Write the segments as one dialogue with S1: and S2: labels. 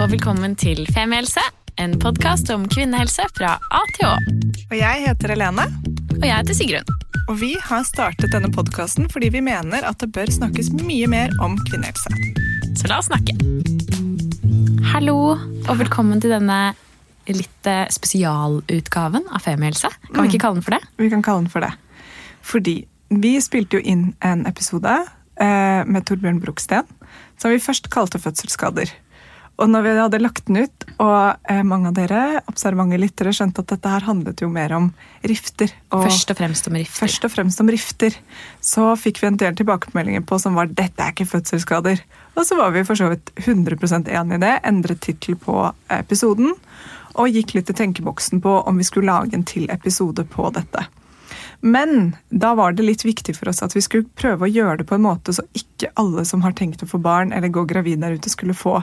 S1: og velkommen til Femihelse, en podkast om kvinnehelse fra A til Å.
S2: Og jeg heter Helene,
S1: Og jeg heter Sigrun.
S2: og vi har startet denne podkasten fordi vi mener at det bør snakkes mye mer om kvinnehelse.
S1: Så la oss snakke. Hallo, og velkommen til denne litt eh, spesialutgaven av Femihelse. Kan vi ikke kalle den for det?
S2: Vi kan kalle den for det. Fordi vi spilte jo inn en episode eh, med Torbjørn Bruksten, som vi først kalte fødselsskader. Og når vi hadde lagt den ut, og eh, mange av dere observante lyttere skjønte at dette her handlet jo mer om rifter og
S1: Først og fremst om rifter.
S2: først og fremst om rifter, så fikk vi en del tilbakemeldinger på som var 'dette er ikke fødselsskader'. Og så var vi for så vidt 100% enig i det, endret tittel på episoden, og gikk litt i tenkeboksen på om vi skulle lage en til episode på dette. Men da var det litt viktig for oss at vi skulle prøve å gjøre det på en måte så ikke alle som har tenkt å få barn eller gå gravid der ute, skulle få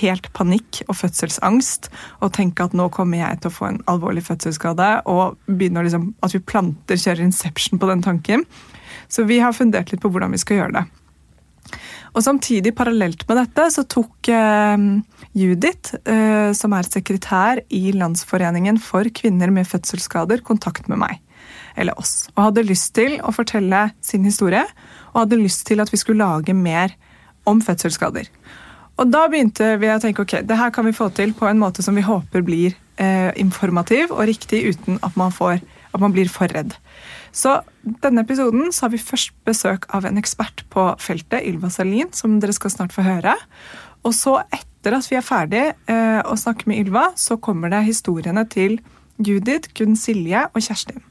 S2: helt panikk og fødselsangst og tenke at nå kommer jeg til å få en alvorlig fødselsskade, og begynne å liksom, at vi planter, kjører inception på den tanken. Så vi har fundert litt på hvordan vi skal gjøre det. Og samtidig, parallelt med dette, så tok eh, Judith, eh, som er sekretær i Landsforeningen for kvinner med fødselsskader, kontakt med meg. Eller oss. Og hadde lyst til å fortelle sin historie, og hadde lyst til at vi skulle lage mer om fødselsskader. Og da begynte vi å tenke ok, det her kan vi få til på en måte som vi håper blir eh, informativ og riktig, uten at man, får, at man blir for redd. Så denne episoden så har vi først besøk av en ekspert på feltet, Ylva Salin, som dere skal snart få høre. Og så, etter at vi er ferdig eh, å snakke med Ylva, så kommer det historiene til Judith, Gunn Silje og Kjerstin.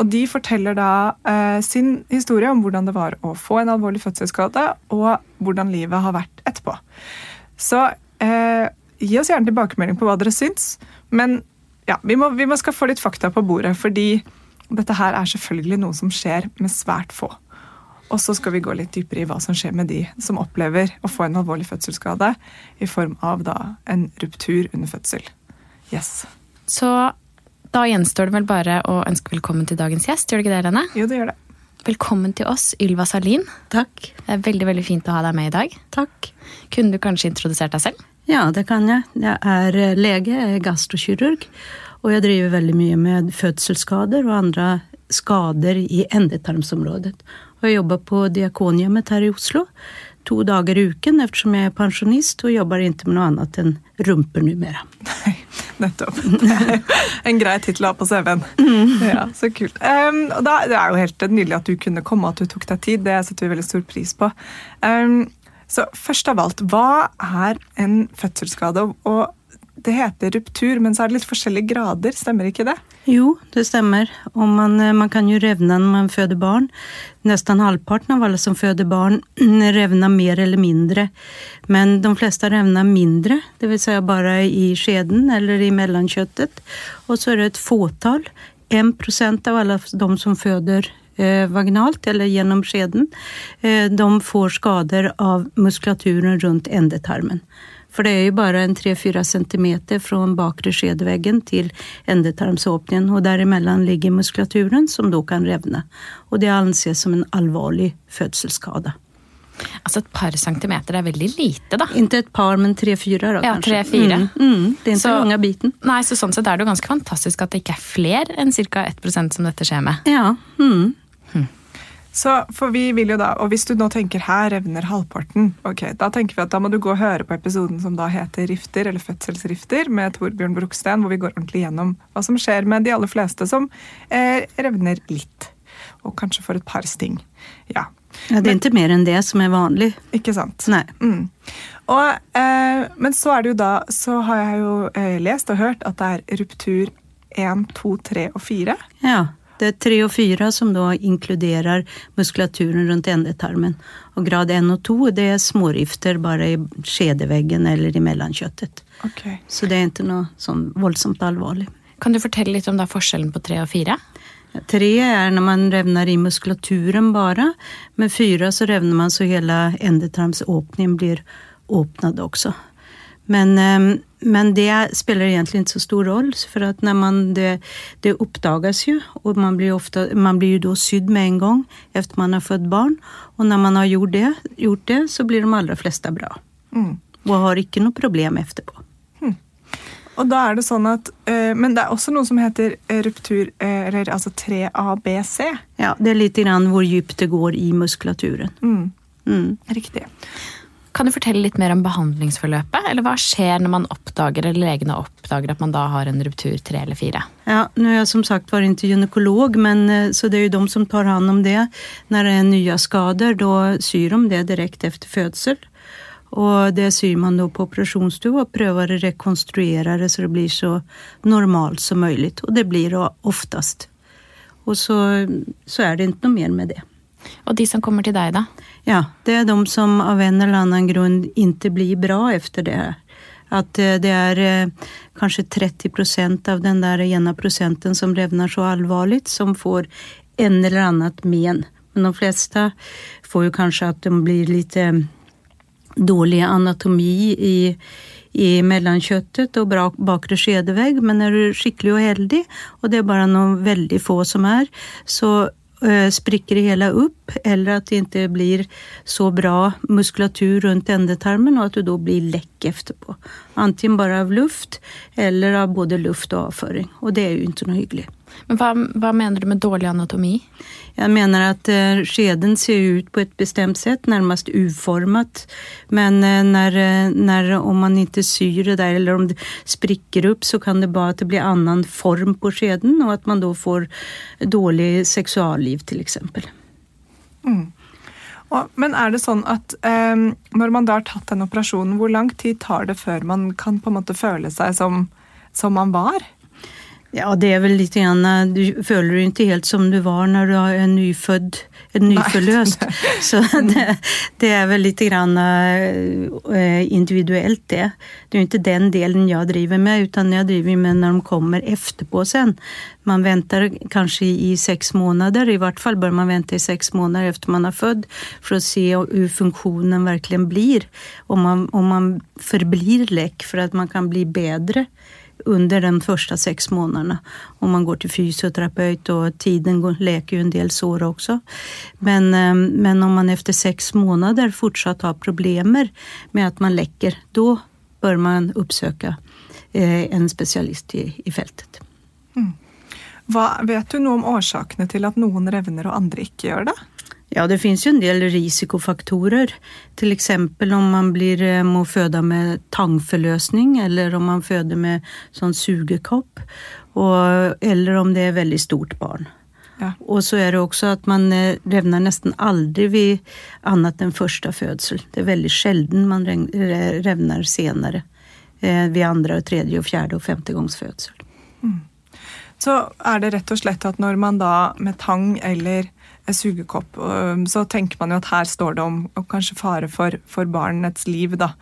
S2: Og de forteller da eh, sin historie om hvordan det var å få en alvorlig fødselsskade, og hvordan livet har vært etterpå. Så eh, gi oss gjerne tilbakemelding på hva dere syns, men ja, vi må, vi må skal få litt fakta på bordet, fordi dette her er selvfølgelig noe som skjer med svært få. Og så skal vi gå litt dypere i hva som skjer med de som opplever å få en alvorlig fødselsskade i form av da en ruptur under fødsel. Yes.
S1: Så da gjenstår det vel bare å ønske velkommen til dagens gjest. Gjør det ikke det, Lene?
S2: Jo, det gjør det.
S1: Velkommen til oss, Ylva Salin.
S3: Takk.
S1: Det er veldig veldig fint å ha deg med i dag.
S3: Takk.
S1: Kunne du kanskje introdusert deg selv?
S3: Ja, det kan jeg. Jeg er eh, lege, jeg er gastrokirurg. Og jeg driver veldig mye med fødselsskader og andre skader i endetarmsområdet. Og jeg jobber på Diakonhjemmet her i Oslo to dager i uken eftersom jeg er pensjonist og jobber ikke med noe annet enn rumper numera.
S2: Nei, nettopp. en grei tittel å ha på CV-en. Ja, så kult. Um, og da, det er jo helt nydelig at du kunne komme, at du tok deg tid. Det setter vi veldig stor pris på. Um, så først av alt, hva er en fødselsskade? Og det heter ruptur, men så er det litt forskjellige grader, stemmer ikke det?
S3: Jo, det stemmer. Og man, eh, man kan jo revne når man føder barn. Nesten halvparten av alle som føder barn, revner mer eller mindre. Men de fleste revner mindre, dvs. Si bare i skjeden eller i mellomkjøttet. Og så er det et fåtall, 1% av alle de som føder eh, vaginalt eller gjennom skjeden, eh, de får skader av muskulaturen rundt endetarmen. For det er jo bare en 3-4 centimeter fra bakre skjedeveggen til endetarmsåpningen, og derimellom ligger muskulaturen, som da kan revne. Og det anses som en alvorlig fødselsskade.
S1: Altså Et par centimeter er veldig lite, da.
S3: Ikke et par, men tre-fire, da
S1: Ja,
S3: kanskje.
S1: tre-fire.
S3: Mm, mm, det er ikke
S1: Så-
S3: lange biten.
S1: Nei, så Sånn sett er det jo ganske fantastisk at det ikke er flere enn ca. 1% som dette skjer med.
S3: Ja. Mm.
S2: Så for vi vil jo da, og Hvis du nå tenker her revner halvparten, ok, da tenker vi at da må du gå og høre på episoden som da heter Rifter, eller Fødselsrifter, med Torbjørn Broksten, hvor vi går ordentlig gjennom hva som skjer med de aller fleste som eh, revner litt. Og kanskje får et par sting. Ja,
S3: ja. Det er ikke mer enn det som er vanlig.
S2: ikke sant?
S3: Nei.
S2: Mm. Og, eh, men så er det jo da, så har jeg jo eh, lest og hørt at det er ruptur 1, 2, 3 og 4.
S3: Ja. Det er tre og fire som da inkluderer muskulaturen rundt endetarmen. Og grad 1 og 2 det er smårifter bare i skjedeveggen eller i mellomkjøttet.
S2: Okay.
S3: Så det er ikke noe sånn voldsomt alvorlig.
S1: Kan du fortelle litt om da forskjellen på tre og fire?
S3: Tre er når man revner i muskulaturen bare. Med fire så revner man så hele endetarmsåpningen blir åpnet også. Men, eh, men det spiller egentlig ikke så stor roll for at når man, det, det oppdages jo, og man blir, ofte, man blir jo da sydd med en gang efter man har født barn. Og når man har gjort det, gjort det så blir de aller fleste bra.
S2: Mm.
S3: og har ikke noe problem etterpå.
S2: Og da er det sånn at, øh, Men det er også noe som heter eh, ruptur, eller øh, altså 3ABC.
S3: Ja, det er litt grann hvor dypt det går i muskulaturen.
S2: Mm,
S3: Mm.
S2: riktig.
S1: Kan du fortelle litt mer om behandlingsforløpet? Eller hva skjer når man oppdager, eller legene oppdager at man da har en ruptur tre eller fire?
S3: Ja, nå er jeg som sagt var ikke gynekolog, men eh, så det er jo de som tar hand om det. Når det er nye skader, da syr de det direkte efter fødsel. Og det syr man da på operasjonsstua og prøver å rekonstruere det så det blir så normalt som mulig. Og det blir det oftest. Og så, så er det ikke noe mer med det.
S1: Og de som kommer til deg, da?
S3: Ja, det är de som av en eller annan grund inte blir bra efter det At eh, det är kanskje kanske 30 procent av den där ena procenten som revnar så allvarligt som får en eller annat men. Men de flesta får ju kanske att de blir lite dålig anatomi i, i mellomkjøttet og bra bakre skjedevegg, Men er du skikkelig heldig och det er bare noen veldig få som er, så eh, spricker det hela upp eller att det inte blir så bra muskulatur runt endetarmen och att du då blir läck efterpå. Antingen bara av luft eller av både luft och avføring. Og det er jo ikke noe hyggligt.
S1: Men hva, hva mener du med dårlig anatomi?
S3: Jeg mener at skjeden ser ut på et bestemt sett, nærmest U-format. Men når, när, eh, om man ikke syr det der, eller om det sprikker opp, så kan det bare at det blir annen form på skjeden, og at man da får dårlig seksualliv, f.eks. exempel.
S2: Og, men er det sånn at eh, når man da har tatt den operasjonen, hvor lang tid tar det før man kan på en måte føle seg som, som man var?
S3: Ja, det är väl lite grann, eh, du føler dig inte helt som du var när du er en nyfödd, en nyförlöst. Så det, det är väl lite grann individuelt individuellt det. Det är jo inte den delen jag driver med, utan jag driver med när de kommer efterpå sen. Man väntar kanske i sex månader, i vart fall bør man vänta i sex månader efter man har född för att se hur funktionen verkligen blir. Om man, om man förblir läck för att man kan bli bättre under de første seks månedene. Om man går til fysioterapeut og tiden går, leker jo en del sår også. Men, eh, men om man efter seks månader fortsatt har problemer med at man lekker, da bør man uppsöka eh, en specialist i, i fältet.
S2: Hva, vet du noe om årsakene til at noen revner og andre ikke gjør det?
S3: Ja, det finns ju en del risikofaktorer. Till exempel om man blir, eh, må føde med tangforløsning, eller om man føder med sånn sugekopp. Og, eller om det er veldig stort barn.
S2: Ja.
S3: Og så er det også at man revner nesten aldri ved annet enn første fødsel. Det er veldig sjelden man revner senere. Ved andre, og tredje, og fjerde og femte gangs fødsel. Mm.
S2: Så er det rett og slett at når man da med tang eller sugekopp, så tenker man jo at her står det om kanskje fare for, for barnets liv, da.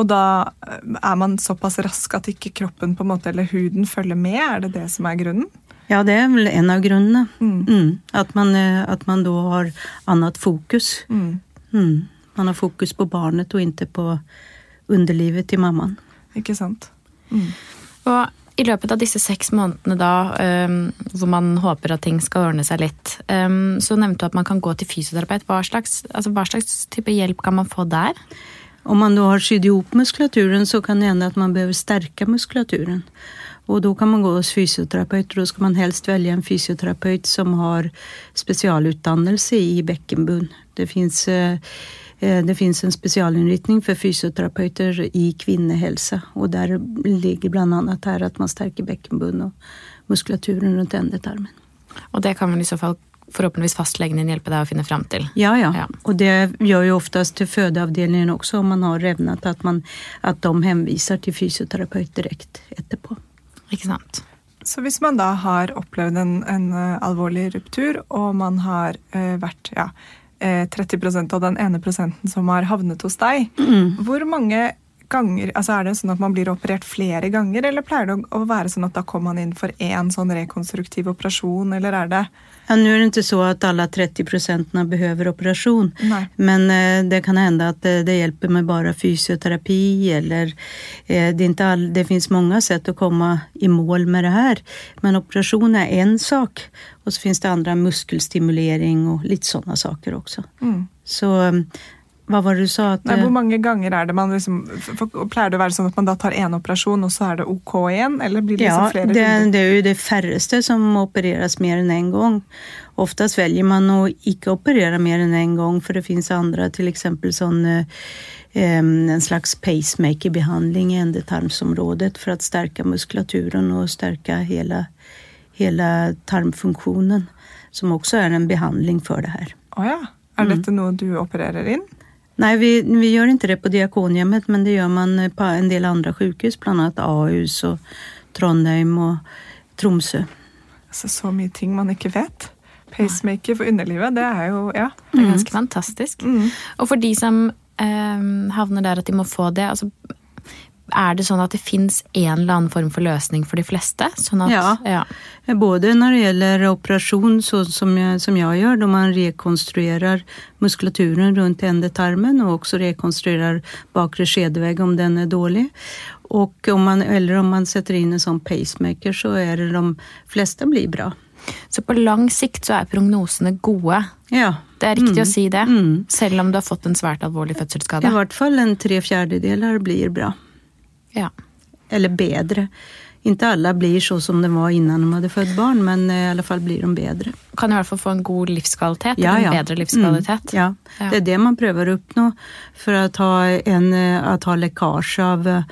S2: Og da er man såpass rask at ikke kroppen på en måte, eller huden følger med? Er det det som er grunnen?
S3: Ja, det er vel en av grunnene.
S2: Mm.
S3: Mm. At, man, at, man da har annet fokus.
S2: Mm.
S3: Mm. Man har fokus på barnet og ikke på underlivet til mammaen.
S2: Ikke sant? Mm.
S1: Og i løpet av disse seks månedene da, hvor man håper at ting skal ordne seg litt, så nevnte du at man kan gå til fysioterapeut. Hva slags, altså, hva slags type hjelp kan man få der?
S3: Om man da har sydd ihop muskulaturen så kan det hende at man behøver sterke muskulaturen. Og da kan man gå hos fysioterapeut og da skal man helst velge en fysioterapeut som har spesialutdannelse i bekkenbunn. Det fins eh, det finns en specialinriktning for fysioterapeuter i kvinnehelse. Og der ligger bl.a. her at att man stärker bekkenbunnen og muskulaturen rundt endetarmen.
S1: Og det kan man i så fall forhåpentligvis fastlegen din hjelpe deg å finne fram til.
S3: Ja, ja,
S1: Ja.
S3: Og det gjør jo oftest til fødeavdelingen også, om man har revnet, at, man, at de henviser til fysioterapeut direkte etterpå.
S1: Ikke sant?
S2: Så hvis man da har opplevd en, en eh, alvorlig ruptur, og man har eh, vært ja, eh, 30% av den ene prosenten som har havnet hos deg, hvor mange ganger, altså Er det sånn at man blir operert flere ganger, eller pleier det å være sånn at da kommer man inn for én sånn rekonstruktiv operasjon, eller er det
S3: Ja, Nå er det ikke så at alle 30 behøver operasjon,
S2: Nei.
S3: Men eh, det kan hende at det, det hjälper med bare fysioterapi eller eh, det, är inte all, det finns mange sett å komme i mål med det her, Men operasjon er en sak og så finnes det andre muskelstimulering og litt sånne saker også.
S2: mm.
S3: Så eh, Hva var det du sa? At,
S2: Nei, hvor mange ganger er det man liksom Pleier det å være sånn at man da tar én operasjon, og så er det OK igjen? Eller blir det liksom
S3: Ja,
S2: flere
S3: det,
S2: runder?
S3: det er jo det færreste som opereres mer än en gang. Oftest velger man å ikke operere mer än en gang, for det fins andre, f.eks. exempel sån, eh, en slags pacemaker-behandling i endetarmsområdet for å stärka muskulaturen og stärka hele, hele tarmfunksjonen, Som også er en behandling for det her.
S2: Å ja. Er
S3: Mm.
S2: dette noe du opererer inn?
S3: Nej, vi, vi gör inte det på Diakonhjemmet men det gör man på en del andra sjukhus, bland annat Ahus og Trondheim og Tromsø.
S2: Altså, så mye ting man ikke vet. Pacemaker for underlivet, det er jo Ja.
S1: Det er ganske fantastisk.
S2: Mm.
S1: Og for de som eh, havner der at de må få det, altså, er det sånn at det fins en eller annen form for løsning for de fleste? Sånn at,
S3: Ja.
S1: ja.
S3: Både når det gjelder operasjon, sånn som jag, som jeg gjør, når man rekonstruerer muskulaturen rundt endetarmen og også rekonstruerer bakre skjedevegg om den er dårlig. Og om man, eller om man setter inn en sånn pacemaker så er det de fleste blir bra.
S1: Så på lang sikt så er prognosene gode.
S3: Ja,
S1: Det er riktig å si det,
S3: Mm.
S1: selv om du har fått en svært alvorlig
S3: i hvert fall en tre fjerdedeler blir bra.
S1: Ja.
S3: Eller bedre. Inte alla blir så som de var innan de hade fött barn, men i alla fall blir de bedre.
S1: Kan i hvert fall få en god livskvalitet. eller En bedre livskvalitet.
S3: Mm, ja.
S1: Ja.
S3: det är det man prövar att uppnå. För att ha, en, eh, att ha läckage av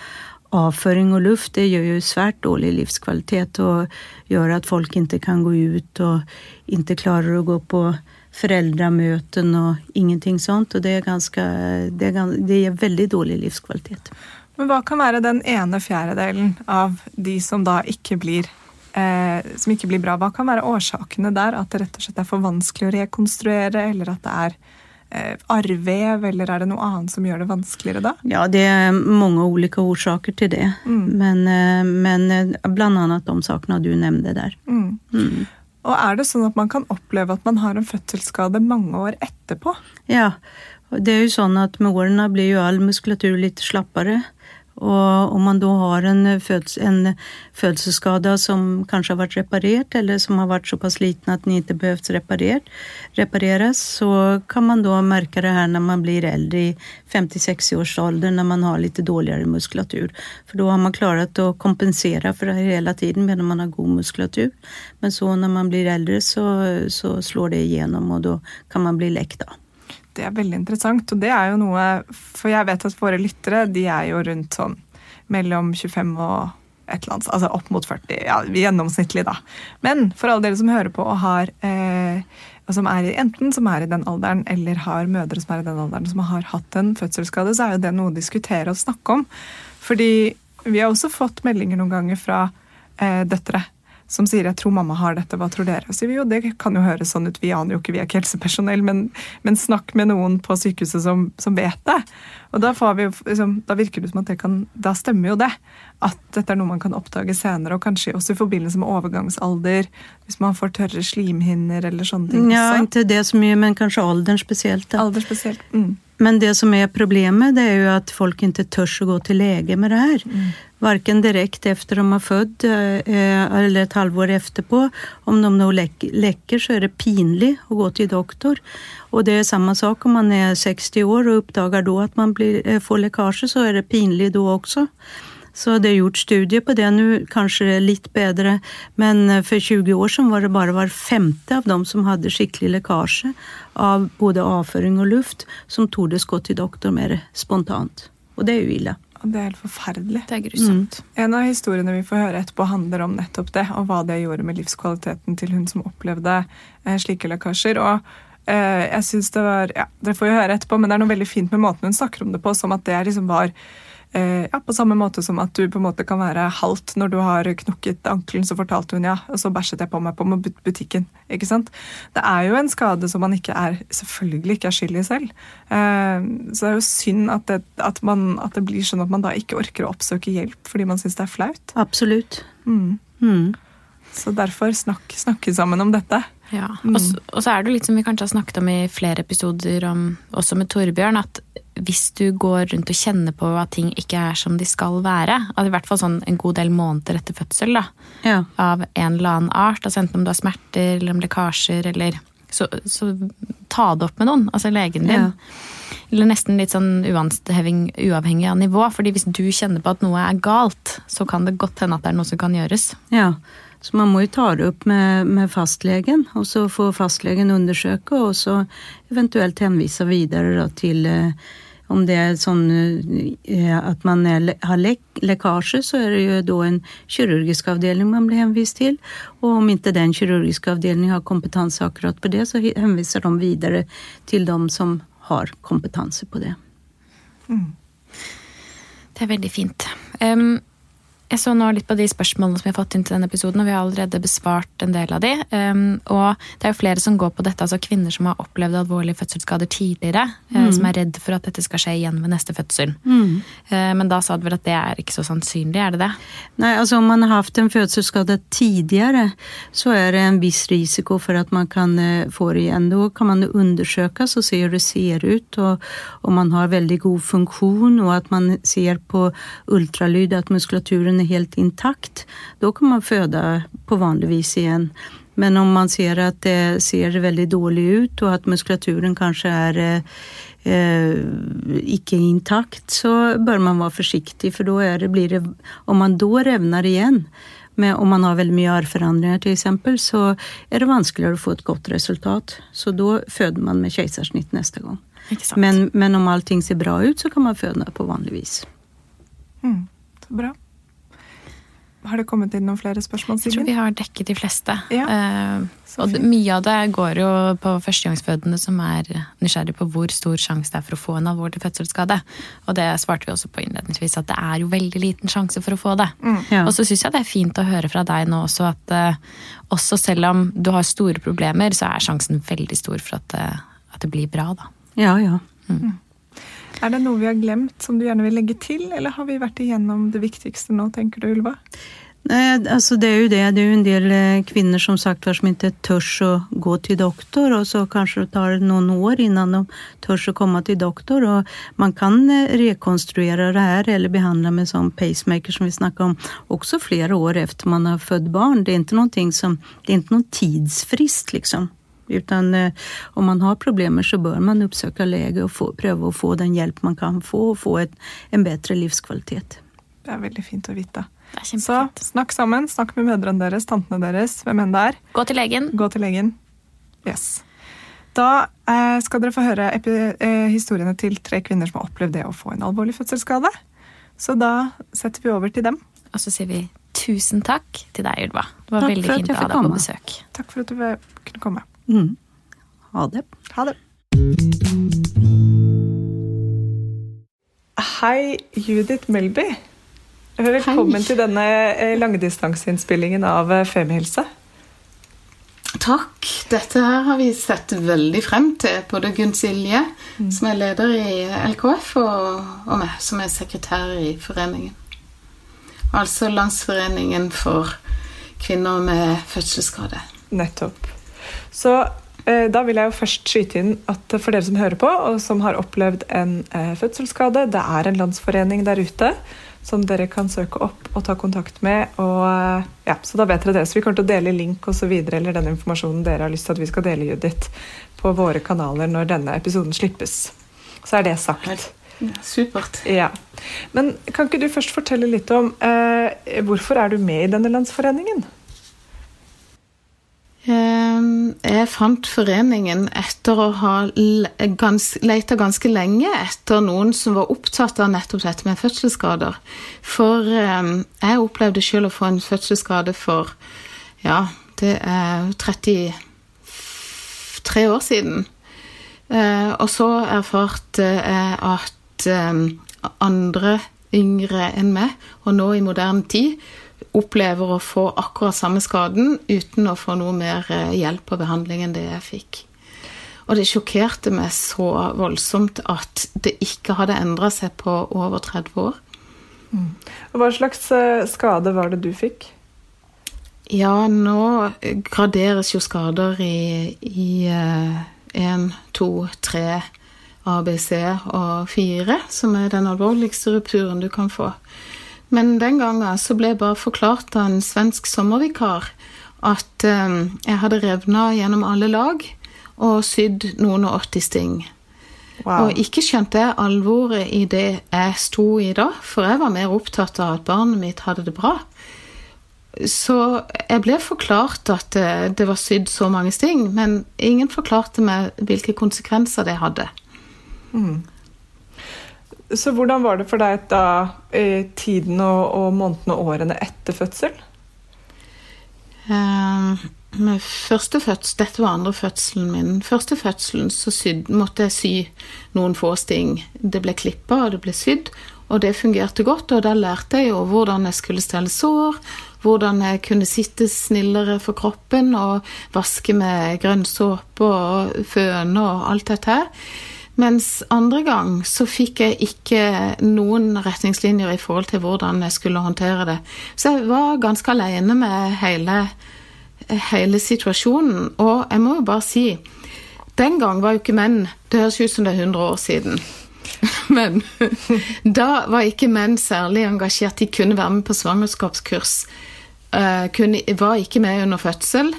S3: avføring og och luft, det gör ju svärt dålig livskvalitet och gör att folk inte kan gå ut och inte klarar att gå på föräldramöten och ingenting sånt. Och det är, ganska, det är, det är väldigt dålig livskvalitet.
S2: Men hva kan være den ene fjerdedelen av de som da ikke blir eh, som ikke blir bra? Hva kan være årsakene der? At det rett og slett er for vanskelig å rekonstruere, eller at det er eh, arrvev, eller er det noe annet som gjør det vanskeligere da?
S3: Ja, det er mange ulike årsaker til det.
S2: Mm.
S3: Men, eh, men blant annet de sakene du nevnte der.
S2: Mm.
S3: Mm.
S2: Og er det sånn at man kan oppleve at man har en fødselsskade mange år etterpå?
S3: Ja, det er jo sånn at med årene blir jo all muskulatur litt slappare. Och om man da har en, föds, en fødselsskade som kanskje har vært reparert, eller som har vært såpass liten at den ikke behøvd reparer, repareras så kan man da merke det her når man blir eldre i 50-60 års ålder när man har litt dårligere muskulatur. For da har man klart å kompensere for det hele tiden medan man har god muskulatur. Men så når man blir eldre, så, så slår det igjennom, og da kan man bli lekt av.
S2: Det er veldig interessant, og det er jo noe For jeg vet at våre lyttere de er jo rundt sånn mellom 25 og et eller annet, altså opp mot 40. Ja, gjennomsnittlig, da. Men for alle dere som hører på og har eh, som er enten som er i den alderen, eller har mødre som er i den alderen, som har hatt en fødselsskade, så er jo det noe å diskutere og snakke om. Fordi vi har også fått meldinger noen ganger fra eh, døtre som sier 'jeg tror mamma har dette, hva tror dere?' Og sier vi jo det kan jo høres sånn ut, vi aner jo ikke, vi er ikke helsepersonell, men, men snakk med noen på sykehuset som, som vet det. Og da, får vi, liksom, da virker det som at det kan Da stemmer jo det. At dette er noe man kan oppdage senere, og kanskje også i forbindelse med overgangsalder. Hvis man får tørre slimhinner eller sånne ting.
S3: Ja,
S2: også.
S3: inte det så mye, men kanskje alderen spesielt. Da.
S2: Alder spesielt. Mm.
S3: Men det som er problemet det er jo at folk ikke tør å gå til lege med det här. Varken direkt efter de har fött eh, eller et halvår efterpå. Om de nå lekker, så er det pinlig å gå til doktor. Og det er samme sak om man er 60 år og oppdager da at man blir, eh, får lekkasje, så er det pinlig da også. Så det er gjort studier på det. nå, kanskje litt bedre. Men for 20 år siden var det bare var femte av dem som hadde skikkelig lekkasje av både avføring og luft som torde gå til doktor mer spontant. Og det er jo illa.
S2: Og det er helt forferdelig.
S1: Det er grusomt.
S2: En av historiene vi får høre etterpå, handler om nettopp det, og hva det gjorde med livskvaliteten til hun som opplevde eh, slike lekkasjer. Og eh, jeg synes det var ja, Dere får jo høre etterpå, men det er noe veldig fint med måten hun snakker om det på, som at det liksom var ja, På samme måte som at du på en måte kan være halvt når du har knukket ankelen, så fortalte hun ja, og så bæsjet jeg på meg på butikken. ikke sant? Det er jo en skade som man ikke er, selvfølgelig ikke er skyld i selv. Eh, så det er jo synd at det, at, man, at det blir sånn at man da ikke orker å oppsøke hjelp fordi man syns det er flaut.
S3: Absolutt.
S2: Mm.
S3: Mm.
S2: Så derfor snakk, snakke sammen om dette.
S1: Ja.
S2: Mm.
S1: Og, så, og så er det litt som vi kanskje har snakket om i flere episoder, om, også med Torbjørn, at hvis du går rundt og kjenner på at ting ikke er som de skal være, altså i hvert fall sånn en god del måneder etter fødsel, da,
S3: Ja.
S1: av en eller annen art, altså enten om du har smerter eller om lekkasjer eller så, så ta det opp med noen, altså legen din.
S3: Ja.
S1: Eller nesten litt sånn uavhengig av nivå. fordi hvis du kjenner på at noe er galt, så kan det godt hende at det er noe som kan gjøres.
S3: Ja, så man må jo ta det opp med, med fastlegen, og så får fastlegen undersøke, og så eventuelt henvise videre da, til eh, om det er sånn eh, at man er, har lek, lekkasje, så er det jo da en kirurgisk avdeling man blir henvist til. Og om ikke den kirurgiske avdelingen har kompetanse akkurat på det, så henviser de videre til dem som har kompetanse på det.
S1: Det er veldig fint. Em, jeg så nå litt på de spørsmålene som vi har fått inn til denne episoden, og vi har allerede besvart en del av de. Um, og det er jo flere som går på dette, altså kvinner som har opplevd alvorlige fødselsskader tidligere, eh, som er redd for at dette skal skje igjen ved neste fødsel. Eh, men da sa du vel at det er ikke så sannsynlig, er det det?
S3: Nei, altså om man har haft en fødselsskade tidligere, så er det en viss risiko for at man kan eh, få det igjen. Da kan man undersøke og se hvordan det ser ut og om man har veldig god funksjon, og at man ser på ultralyd at muskulaturen är helt intakt. Då kan man föda på vanlig vis igen. Men om man ser att det ser väldigt dåligt ut och att muskulaturen kanskje er eh, ikke intakt, så bør man være forsiktig, for da det, blir det Om man da revner igjen, med, om man har veldig mye arvforandringer f.eks., så er det vanskeligere å få et godt resultat. Så da føder man med keisersnitt neste gang. Men, men om allting ser bra ut, så kan man føde på vanlig vis.
S2: Mm, så bra. Har det kommet inn noen flere spørsmål,
S1: Jeg tror vi har dekket de fleste.
S2: Ja,
S1: Eh, og mye av det går jo på førstegangsfødende som er nysgjerrig på hvor stor sjanse det er for å få en alvorlig fødselsskade. Og det svarte vi også på innledningsvis, at det er jo veldig liten sjanse for å få det.
S3: Ja.
S1: Og så syns jeg det er fint å høre fra deg nå også at eh, også selv om du har store problemer, så er sjansen veldig stor for at, eh, at det blir bra, da.
S3: Ja, ja.
S2: Er det noe vi har glemt som du gjerne vil legge til, eller har vi vært igjennom det viktigste nå, tenker du, Ulva?
S3: Nej, altså det er jo det. Det er jo en del kvinner som sagt som ikke tør å gå til doktor og så kanskje det tar noen år innan de tør å komme til doktor. og man kan rekonstruere det her eller behandle med sånn pacemaker som vi snakket om også flere år efter man har født barn. Det er ikke någonting som, det er ikke noen tidsfrist liksom. Utan eh, om man har problemer så bør man oppsøke lege og få, prøve å få den hjelp man kan få og få et, en bedre livskvalitet.
S2: Det er veldig fint å vite. Så snakk sammen. Snakk med mødrene deres, tantene deres, hvem enn det er.
S1: Gå til legen.
S2: Gå til legen. Yes. Da eh, skal dere få høre epi eh, historiene til tre kvinner som har opplevd det å få en alvorlig fødselsskade. Så da setter vi over til dem.
S1: Og så sier vi tusen takk til deg, Ylva. Det var
S3: Takk
S1: veldig fint å ha deg på besøk.
S2: Takk for at du kunne komme.
S3: Mm. Ha det.
S2: Ha det. Hei, Judith Melby. Velkommen til denne eh, langdistanseinnspillingen av eh, Femihelse.
S4: Takk. Dette her har vi sett veldig frem til. Både Gunn Silje, som er leder i LKF, og, og meg, som er sekretær i foreningen. Altså Landsforeningen for kvinner med fødselsskade.
S2: Nettopp. Så eh, da vil jeg jo først skyte inn at for dere som hører på, og som har opplevd en eh, fødselsskade, det er en landsforening der ute som dere kan søke opp og ta kontakt med. Og, eh, ja, så da vet dere det. Så vi kommer til å dele link og så videre, eller den informasjonen dere har lyst til at vi skal dele, Judith, på våre kanaler når denne episoden slippes. Så er det sagt.
S4: Supert.
S2: Ja. Men kan ikke du først fortelle litt om eh, hvorfor er du med i denne landsforeningen?
S4: Ehm, Jeg fant foreningen etter å ha le- leita ganske lenge etter noen som var opptatt av nettopp dette med fødselsskader. For ehm, jeg opplevde selv å få en fødselsskade for ja, det er 33 år siden. Eh, og så erfarte jeg at andre yngre enn meg, og nå i moderne tid, opplever å få akkurat samme skaden uten å få noe mer eh, hjelp og behandling enn det jeg fikk. Og det sjokkerte meg så voldsomt at det ikke hadde endra seg på over 30 år.
S2: Og Hva slags eh, skade var det du fikk?
S4: Ja, nå graderes jo skader i, i eh, 1, 2, 3, ABC og 4, som er den alvorligste rupturen du kan få. Men den gangen så ble jeg bare forklart av en svensk sommervikar at eh, jeg hadde revna gjennom alle lag, og sydd noen og 80 sting.
S2: Wow.
S4: Og ikke skjønte jeg alvoret i det jeg sto i da, for jeg var mer opptatt av at barnet mitt hadde det bra. Så jeg ble forklart at det, det var sydd så mange sting, men ingen forklarte meg hvilke konsekvenser det hadde.
S2: Så hvordan var det for deg da i tiden og, og månedene og årene etter fødsel?
S4: Uh, første fødsel, Dette var andre fødselen min. Første fødselen så syd, måtte jeg sy noen få sting. Det ble klippa, og det ble sydd, og det fungerte godt. Og da lærte jeg jo hvordan jeg skulle stelle sår, hvordan jeg kunne sitte snillere for kroppen og vaske med grønn såpe og føne og alt dette her. Mens andre gang så fikk jeg ikke noen retningslinjer i forhold til hvordan jeg skulle håndtere det. Så jeg var ganske alene med hele, hele situasjonen. Og jeg må jo bare si Den gang var jo ikke menn Det høres ut som det er 100 år siden. Men da var ikke menn særlig engasjert. De kunne være med på svangerskapskurs. eh, Kunne, var ikke med under fødsel.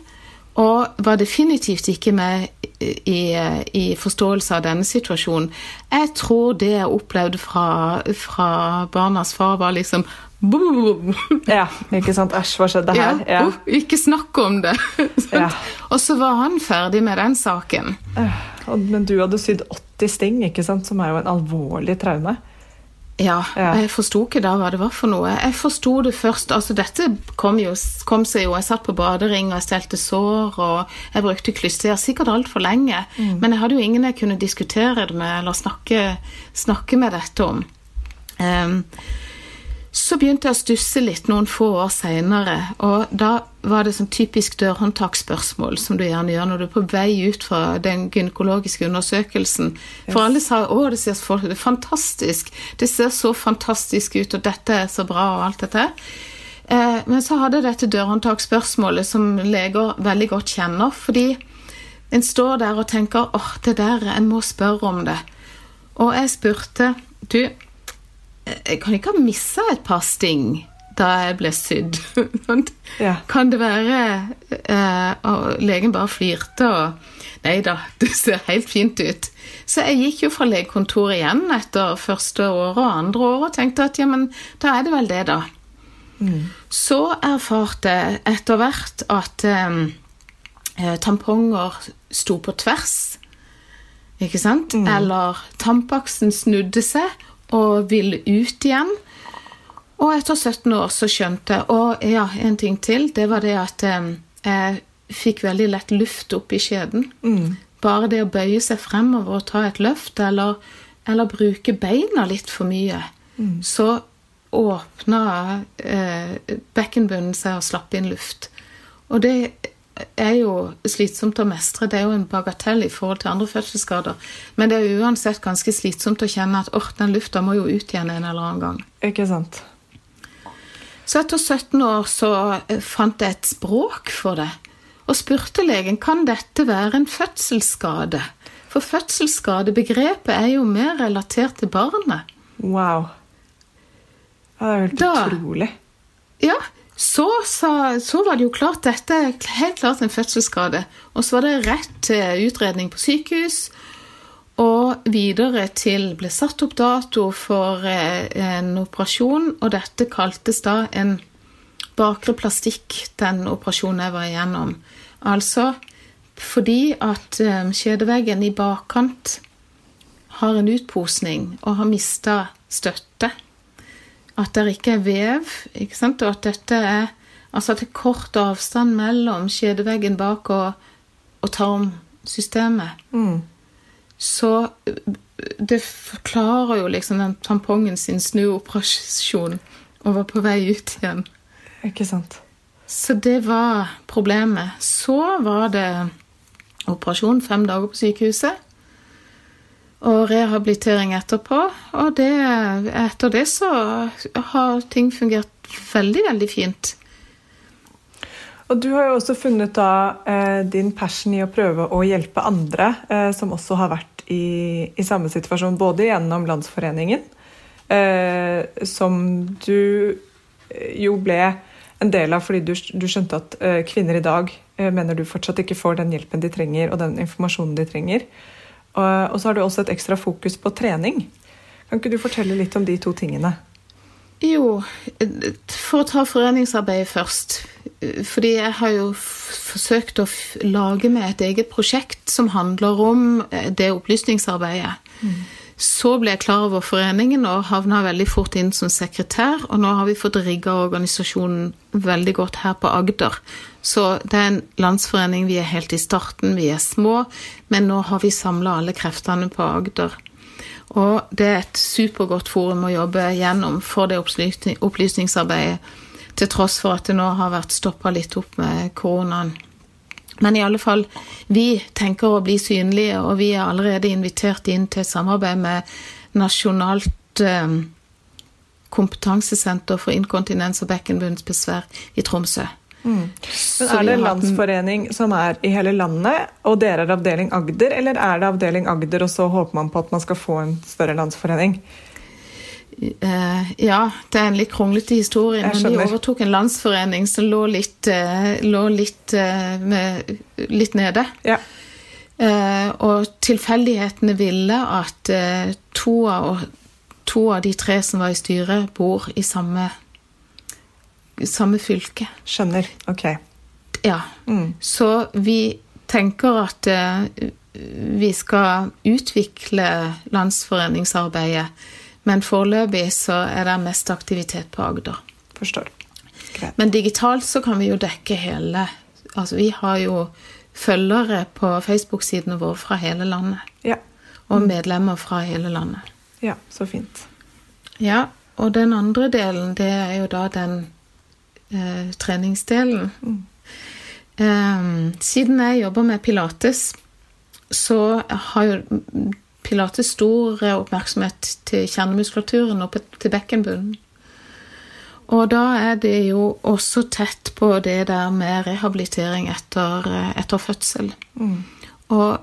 S4: Og var definitivt ikke med i, i forståelse av denne situasjonen. Jeg tror det jeg opplevde fra, fra barnas far, var liksom.
S2: Ja, ikke sant? Æsj, hva skjedde her? Ja.
S4: oh, ikke snakk om det!
S2: Ja.
S4: Og så var han ferdig med den saken.
S2: Øh, Men du hadde sydd 80 sting, ikke sant? som er jo en alvorlig traume.
S4: Ja,
S2: Ja.
S4: jeg forsto ikke da hva det var for noe. Jeg forsto det først altså Dette kom, jo, kom seg jo Jeg satt på badering, og jeg stelte sår, og jeg brukte klyster sikkert altfor lenge. Men jeg hadde jo ingen jeg kunne diskutere det med eller snakke, snakke med dette om. Ehm, så begynte jeg å stusse litt noen få år seinere, og da var det sånn typisk dørhåndtaksspørsmål som du gjerne gjør når du er på vei ut fra den gynekologiske undersøkelsen. For alle sa 'Å, det ser så det er fantastisk', 'Det ser så fantastisk ut', og 'dette er så bra', og alt dette. Eh, men så hadde dette dørhåndtaksspørsmålet som leger veldig godt kjenner, fordi en står der og tenker 'Åh, det der, en må spørre om det'. Og jeg spurte 'Du, jeg kan ikke ha missa et par sting da jeg ble sydd.
S2: Ja.
S4: Kan det være eh, Og legen bare flirte og Nei da, det ser helt fint ut. Så jeg gikk jo fra legekontoret igjen etter første året og andre året og tenkte at ja, men da er det vel det, da. Så erfarte jeg etter hvert at eh, eh, tamponger sto på tvers. Ikke sant? Eller tampaksen snudde seg og ville ut igjen. Og etter 17 år så skjønte jeg Og ja, en ting til. Det var det at eh, jeg fikk veldig lett luft opp i skjeden. Bare det å bøye seg fremover og ta et løft, eller, eller bruke beina litt for mye, så åpna eh, bekkenbunnen seg og slapp inn luft. Og det er jo slitsomt å mestre. Det er jo en bagatell i forhold til andre fødselsskader. Men det er uansett ganske slitsomt å kjenne at åh, den lufta må jo ut igjen en eller annen gang.
S2: Ikke sant?
S4: Så etter 17 år så eh, fant jeg et språk for det, og spurte legen kan dette være en fødselsskade. For fødselsskadebegrepet er jo mer relatert til barnet.
S2: Wow. Det er helt
S4: Da-
S2: utrolig.
S4: Ja, så, så, så var det jo klart dette helt klart en fødselsskade. Og så var det rett til utredning på sykehus. Og videre til ble satt opp dato for eh, en operasjon, og dette kaltes da en bakre plastikk, den operasjonen jeg var igjennom. Altså fordi at kjedeveggen skjedeveggen i bakkant har en utposning og har mista støtte at det ikke er vev, ikke sant? og at dette er altså at det er kort avstand mellom skjedeveggen bak og, og tarmsystemet.
S2: Mm.
S4: Så det forklarer jo liksom den tampongen sin snuoperasjon og var på vei ut igjen.
S2: Ikke sant?
S4: Så det var problemet. Så var det operasjon fem dager på sykehuset. Og rehabilitering etterpå. Og det, etter det så har ting fungert veldig, veldig fint.
S2: Og du har jo også funnet da eh, din passion i å prøve å hjelpe andre eh, som også har vært i, i samme situasjon, både gjennom Landsforeningen, eh, som du jo ble en del av fordi du, du skjønte at kvinner i dag mener du fortsatt ikke får den hjelpen de trenger og den informasjonen de trenger. Og, så har du også et ekstra fokus på trening. Kan ikke du fortelle litt om de to tingene?
S4: Jo, for å ta foreningsarbeidet først. Fordi jeg har jo forsøkt å lage meg et eget prosjekt som handler om eh, det opplysningsarbeidet. Mm. Så ble jeg klar over foreningen og havna veldig fort inn som sekretær. Og nå har vi fått rigga organisasjonen veldig godt her på Agder. Så det er en landsforening, vi er helt i starten, vi er små, men nå har vi samla alle kreftene på Agder. Og det er et supergodt forum å jobbe gjennom for det opplysningsarbeidet, til tross for at det nå har vært stoppa litt opp med koronaen. Men i alle fall, vi tenker å bli synlige, og vi er allerede invitert inn til samarbeid med Nasjonalt eh, kompetansesenter for inkontinens og bekkenbunnsbesvær i Tromsø.
S2: Mm. Men Er det en landsforening som er i hele landet, og dere er avdeling Agder, eller er det avdeling Agder, og så håper man på at man skal få en større landsforening?
S4: Uh, ja, det er en litt kronglete historie. Men vi overtok en landsforening som lå litt, uh, lå litt, uh, med, litt nede. Ja. og tilfeldighetene ville at to av, to, av, de tre som var i styret, bor i samme samme fylke.
S2: Skjønner. Ok.
S4: Ja. Mm. Så vi tenker at vi skal utvikle landsforeningsarbeidet, men foreløpig så er det mest aktivitet på Agder.
S2: Forstår.
S4: Greit. Men digitalt så kan vi jo dekke hele Altså vi har jo følgere på Facebook-sidene våre fra hele landet. Ja. Og medlemmer fra hele landet.
S2: Ja, så fint.
S4: Ja, og den andre delen, det er jo da den eh, treningsdelen. Mm. Eh, siden jeg jobber med pilates, så har jo pilates stor oppmerksomhet til kjernemuskulaturen og til bekkenbunnen. Og da er det jo også tett på det der med rehabilitering etter, etter fødsel. Mm. Og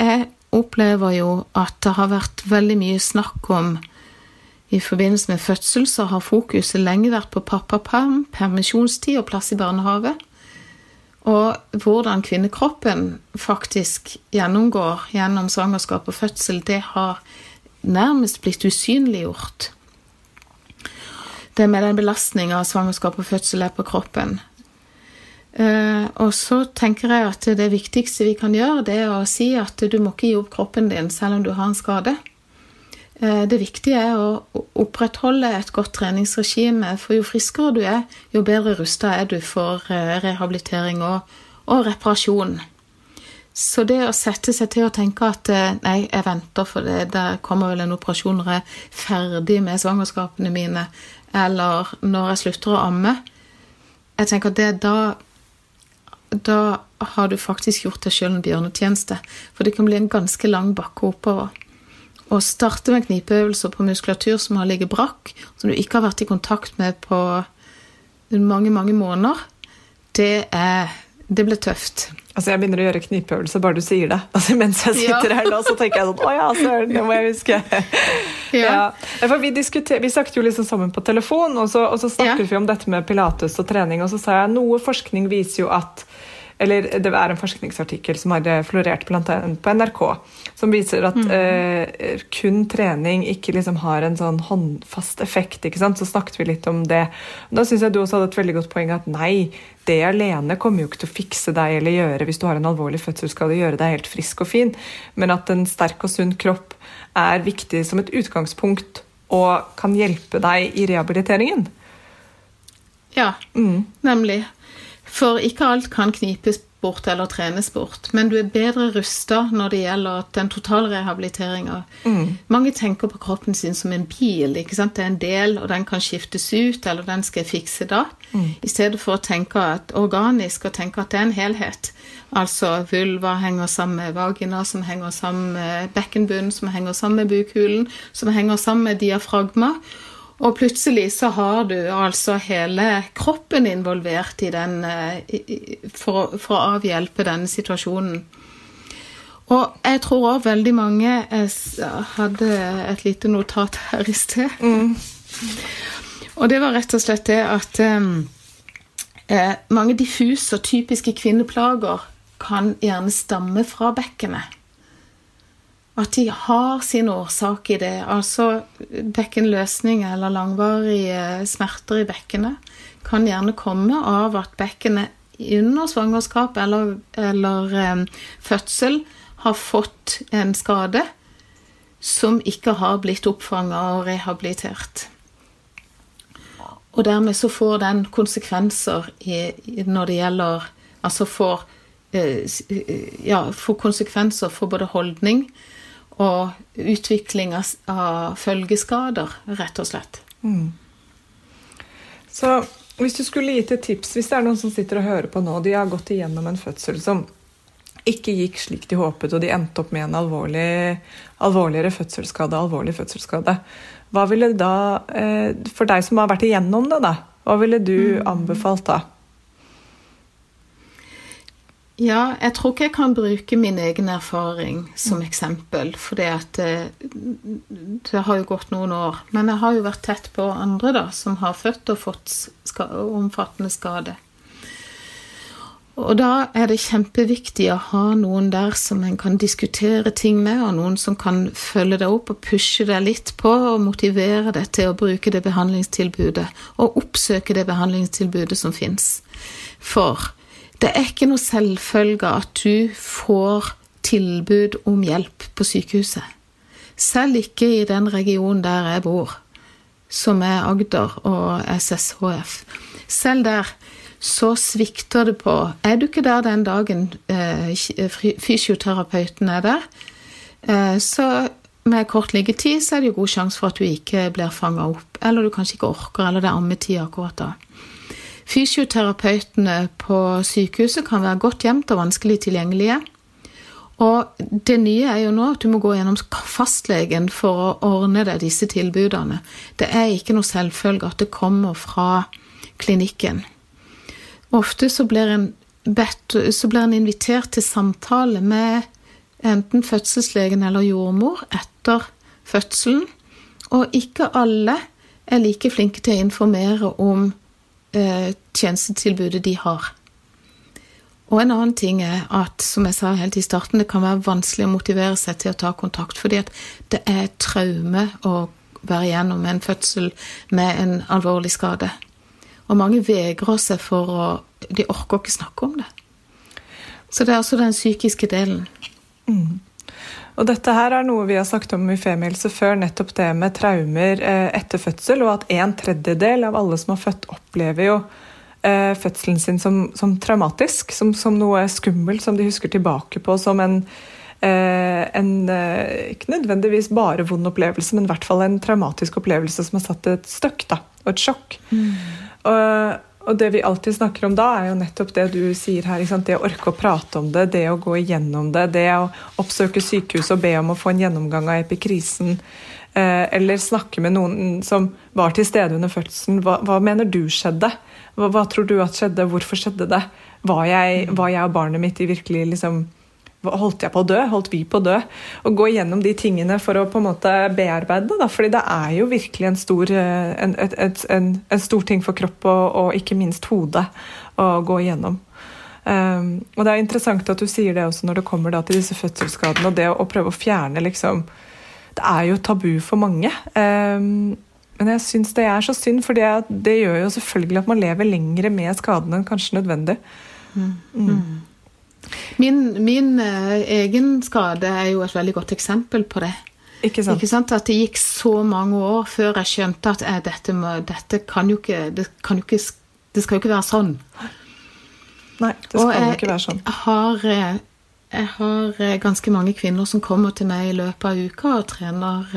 S4: jeg opplever jo at det har vært veldig mye snakk om i forbindelse med fødsel så har fokuset lenge vært på pappaperm, permisjonstid og plass i barnehage. Og hvordan kvinnekroppen faktisk gjennomgår gjennom svangerskap og fødsel, det har nærmest blitt usynliggjort. Det med den belastninga svangerskap og fødsel er på kroppen. Uh, og så tenker jeg at det viktigste vi kan gjøre, det er å si at du må ikke gi opp kroppen din selv om du har en skade. Eh, det viktige er å opprettholde et godt treningsregime, for jo friskere du er, jo bedre rusta er du for eh, rehabilitering og, og, reparasjon. Så det å sette seg til å tenke at eh, nei, jeg venter, for det, der kommer vel en operasjon når jeg er ferdig med svangerskapene mine, eller når jeg slutter å amme Jeg tenker at det da da har du faktisk gjort deg sjøl en bjørnetjeneste. For det kan bli en ganske lang bakke oppover. Å starte med knipeøvelser på muskulatur som har ligget brakk, som du ikke har vært i kontakt med på mange, mange måneder, det er Det ble tøft.
S2: Altså Jeg begynner å gjøre knipeøvelser bare du sier det. Altså Mens jeg sitter ja. her nå, så tenker jeg sånn Å ja, søren, det må jeg huske. ja. ja. Vi, vi snakket jo liksom sammen på telefon, og så, og så snakket ja. vi om dette med pilates og trening, og så sa jeg noe forskning viser jo at eller det er en forskningsartikkel som har florert blant annet på NRK, som viser at mm. eh, kun trening ikke liksom har en sånn håndfast effekt. ikke sant? Så snakket vi litt om det. Da syns jeg du også hadde et veldig godt poeng at nei, det alene kommer jo ikke til å fikse deg eller gjøre hvis du har en alvorlig fødselsskade, gjøre deg helt frisk og fin, men at en sterk og sunn kropp er viktig som et utgangspunkt og kan hjelpe deg i rehabiliteringen.
S4: Ja, mm. nemlig. For ikke alt kan knipes bort eller trenes bort, men du er bedre rusta når det gjelder den totale rehabiliteringa. Mm. Mange tenker på kroppen sin som en bil. ikke sant? Det er en del, og den kan skiftes ut, eller den skal jeg fikse da. Mm. I stedet for å tenke at organisk og tenke at det er en helhet. Altså vulva henger sammen med vagina, som henger sammen med bekkenbunnen, som henger sammen med bukhulen, som henger sammen med diafragma. Og plutselig så har du altså hele kroppen involvert i den eh, for, for å avhjelpe denne situasjonen. Og jeg tror òg veldig mange Jeg hadde et lite notat her i sted. Mm. Og det var rett og slett det at um, eh, mange diffuse og typiske kvinneplager kan gjerne stamme fra bekkenet. At de har sin årsak i det. Altså bekkenløsning eller langvarige smerter i bekkenet kan gjerne komme av at bekkenet under svangerskap eller, eller um, fødsel har fått en skade som ikke har blitt oppfanga og rehabilitert. Og dermed så får den konsekvenser i, når det gjelder Altså får, uh, ja, får konsekvenser for både holdning og utvikling av, følgeskader, rett og slett. Mm.
S2: Så hvis du skulle gitt et tips, hvis det er noen som sitter og hører på nå, de har gått igjennom en fødsel som ikke gikk slik de håpet, og de endte opp med en alvorlig, alvorligere fødselsskade, alvorlig fødselsskade. Hva ville da, eh, For deg som har vært igjennom det, da, hva ville du mm. anbefalt da?
S4: Ja, jeg tror ikke jeg kan bruke min egen erfaring som mm. eksempel. For det, eh, det har jo gått noen år. Men jeg har jo vært tett på andre da, som har født og fått ska omfattende skade. Og da er det kjempeviktig å ha noen der som en kan diskutere ting med, og noen som kan følge deg opp og pushe deg litt på og motivere deg til å bruke det behandlingstilbudet, og oppsøke det behandlingstilbudet som fins. For det er ikke noe selvfølge at du får tilbud om hjelp på sykehuset. Selv ikke i den regionen der jeg bor, som er Agder og SSHF. Selv der så svikter det på Er du ikke der den dagen eh, fysioterapeuten er der, eh, så med kort liggetid så er det jo god sjanse for at du ikke blir fanga opp, eller du kanskje ikke orker, eller det er ammetid akkurat da. Fysioterapeutene på sykehuset kan være godt gjemt og vanskelig tilgjengelige. Og det nye er jo nå at du må gå gjennom fastlegen for å ordne deg disse tilbudene. Det er ikke noe selvfølge at det kommer fra klinikken. Ofte så blir en, bedt, så blir en invitert til samtale med enten fødselslegen eller jordmor etter fødselen, og ikke alle er like flinke til å informere om eh, tjenestetilbudet de har. Og en annen ting er at, som jeg sa helt i starten, det kan være vanskelig å motivere seg til å ta kontakt, fordi at det er traume å være igjennom en fødsel med en alvorlig skade. Og mange vegrer seg for å De orker ikke snakke om det. Så det er altså den psykiske delen.
S2: Mm. Og dette her er noe vi har sagt om i Femihelse før, nettopp det med traumer eh, etter fødsel, og at en tredjedel av alle som har født, opplever jo eh, fødselen sin som, som traumatisk, som, som, noe skummelt som de husker tilbake på som en, eh, en ikke nødvendigvis bare vond opplevelse, men i hvert fall en traumatisk opplevelse som har satt et støkk da, og et sjokk. Mm. Og, og det vi alltid snakker om da, er jo nettopp det du sier her. Det å orke å prate om det, det å gå igjennom det, det å oppsøke sykehus og be om å få en gjennomgang av epikrisen. Eh, eller snakke med noen som var til stede under fødselen. Hva, hva mener du skjedde? Hva, hva, tror du at skjedde? Hvorfor skjedde det? Var jeg, var jeg og barnet mitt i virkelig liksom Holdt jeg på å dø? Holdt vi på å dø? Og gå gjennom de tingene for å på en måte bearbeide det. fordi det er jo virkelig en stor, eh, en, et, en, en stor ting for kropp og, og, ikke minst hode å gå igjennom. Um, og det er interessant at du sier det også når det kommer til disse fødselsskadene og det å, å, prøve å fjerne liksom Det er jo tabu for mange. Um, men jeg syns det er så synd, for det, det, gjør jo selvfølgelig at man lever lengre med skadene enn kanskje nødvendig. Mm. Mm.
S4: Min, min uh, egen skade er jo et veldig godt eksempel på det.
S2: Ikke sant?
S4: Ikke sant? At det gikk så mange år før jeg skjønte at eh, dette, må, dette, kan jo ikke det, kan jo ikke det skal jo ikke være sånn.
S2: Nei, det skal jo ikke være sånn.
S4: Jeg har, eh, jeg har ganske mange kvinner som kommer til meg i løpet av uka og trener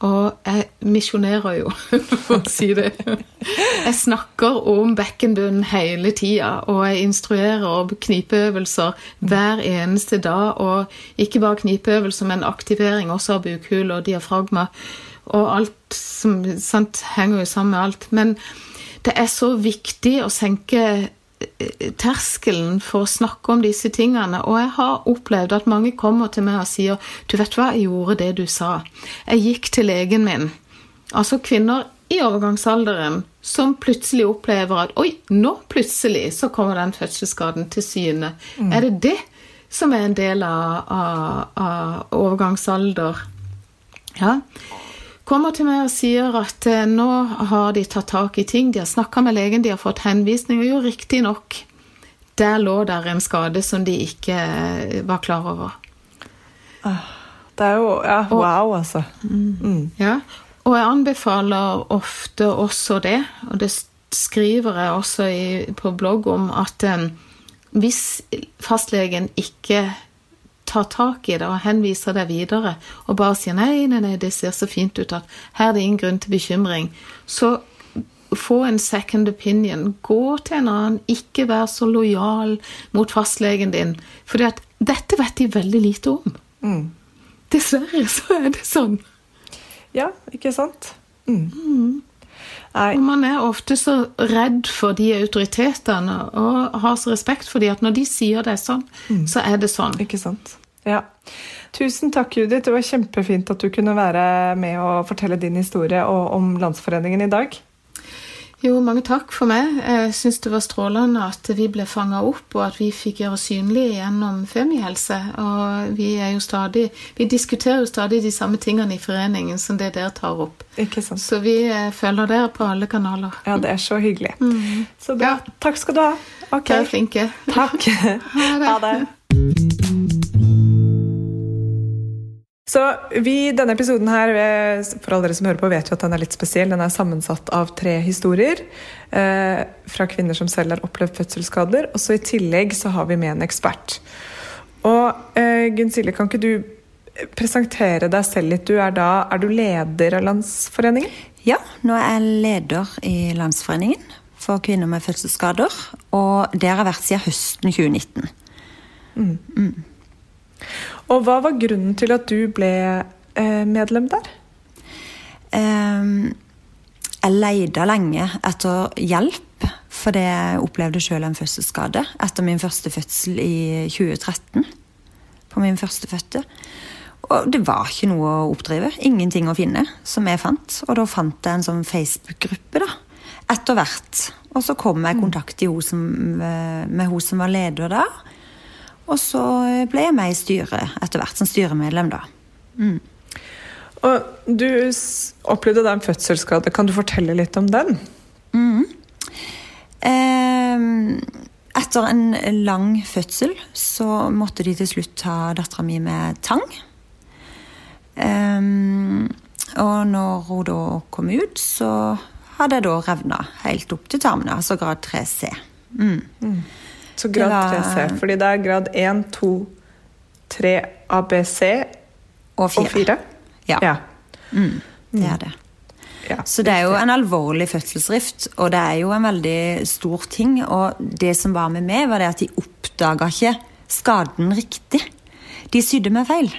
S4: og jeg misjonerer jo, for å si det. Jeg snakker om bekkenbunnen hele tida, og jeg instruerer knipeøvelser hver eneste dag. Og ikke bare knipeøvelser, men aktivering også av bukhul og diafragma. Og alt som sant, henger jo sammen med alt. Men det er så viktig å senke terskelen for å snakke om disse tingene. Og jeg har opplevd at mange kommer til meg og sier du vet hva, jeg gjorde det du sa. Jeg gikk til legen min. Altså Kvinner i overgangsalderen som plutselig opplever at oi, nå plutselig så kommer den fødselsskaden til syne. Er det det som er en del av, av, av overgangsalder? Ja. Kommer til meg og sier at eh, nå har de tatt tak i ting, de har snakka med legen, de har fått henvisning, og jo, riktignok, der lå der en skade som de ikke eh, var klar over.
S2: Det er jo ja, wow, altså.
S4: Ja, og jeg anbefaler ofte også det, og det skriver jeg også i, på blogg om, at um, hvis fastlegen ikke tar tak i det og henviser deg videre, og bare sier nei, nei, nei, det ser så fint ut at her er det ingen grunn til bekymring, så få en second opinion. Gå til en annen, ikke vær så lojal mot fastlegen din. For dette vet de veldig lite om. Dessverre så er det sånn.
S2: Ja, ikke sant? Mm. Nei.
S4: Og man er ofte så redd for de autoritetene og har så respekt for de at når de sier det er sånn, så er det sånn.
S2: Ikke sant? Ja. Tusen takk, Judith. Det var kjempefint at du kunne være med og fortelle din historie om Landsforeningen i dag.
S4: Jo, mange takk for meg. Jeg syns det var strålende at vi ble fanga opp, og at vi fikk gjøre synlig gjennom Femihelse. Og vi er jo stadig Vi diskuterer jo stadig de samme tingene i foreningen som det dere tar opp.
S2: Ikke sant?
S4: Så vi eh, følger dere på alle kanaler.
S2: Ja, det er så hyggelig. Så bra. Takk skal du ha. Ok.
S4: Dere er flinke.
S2: Takk.
S4: Ha det.
S2: Ha det. Så vi, denne episoden her, for alle dere som hører på, vet jo at den er litt spesiell. Den er sammensatt av tre historier eh, fra kvinner som selv har opplevd fødselsskader. Og så i tillegg så har vi med en ekspert. Og eh, Gunn Silje, kan ikke du presentere deg selv litt? Du er da er du leder av Landsforeningen?
S5: Ja, nå er jeg leder i Landsforeningen for kvinner med fødselsskader. Og det har jeg vært siden høsten 2019.
S2: Og hva var grunnen til at du ble eh, medlem der?
S5: Jeg leita lenge etter hjelp, for jeg opplevde selv en fødselsskade etter min første fødsel i 2013. På min førstefødte. Og det var ikke noe å oppdrive. Ingenting å finne, som jeg fant. Og da fant jeg en sånn Facebook-gruppe, da. Etter hvert. Og så kom jeg i kontakt i hun som, med hun som var leder da. Og så ble jeg med i styret etter hvert, som styremedlem, da.
S2: Og du opplevde da en fødselsskade. Kan du fortelle litt om den?
S5: Ehm, Etter en lang fødsel så måtte de til slutt ta dattera mi med tang. Eh, og når hun da kom ut, så hadde jeg da revna helt opp til tarmene, altså grad 3C.
S2: Så grad 3C. Fordi det er grad 1, 2, 3 ABC
S5: Og 4.
S2: og 4?
S5: Ja,
S2: ja.
S5: det er det.
S2: ja.
S5: Så det er jo en alvorlig fødselsrift, og det er jo en veldig stor ting. Og det som var med meg, var det at de oppdaga ikke skaden riktig. De sydde meg feil.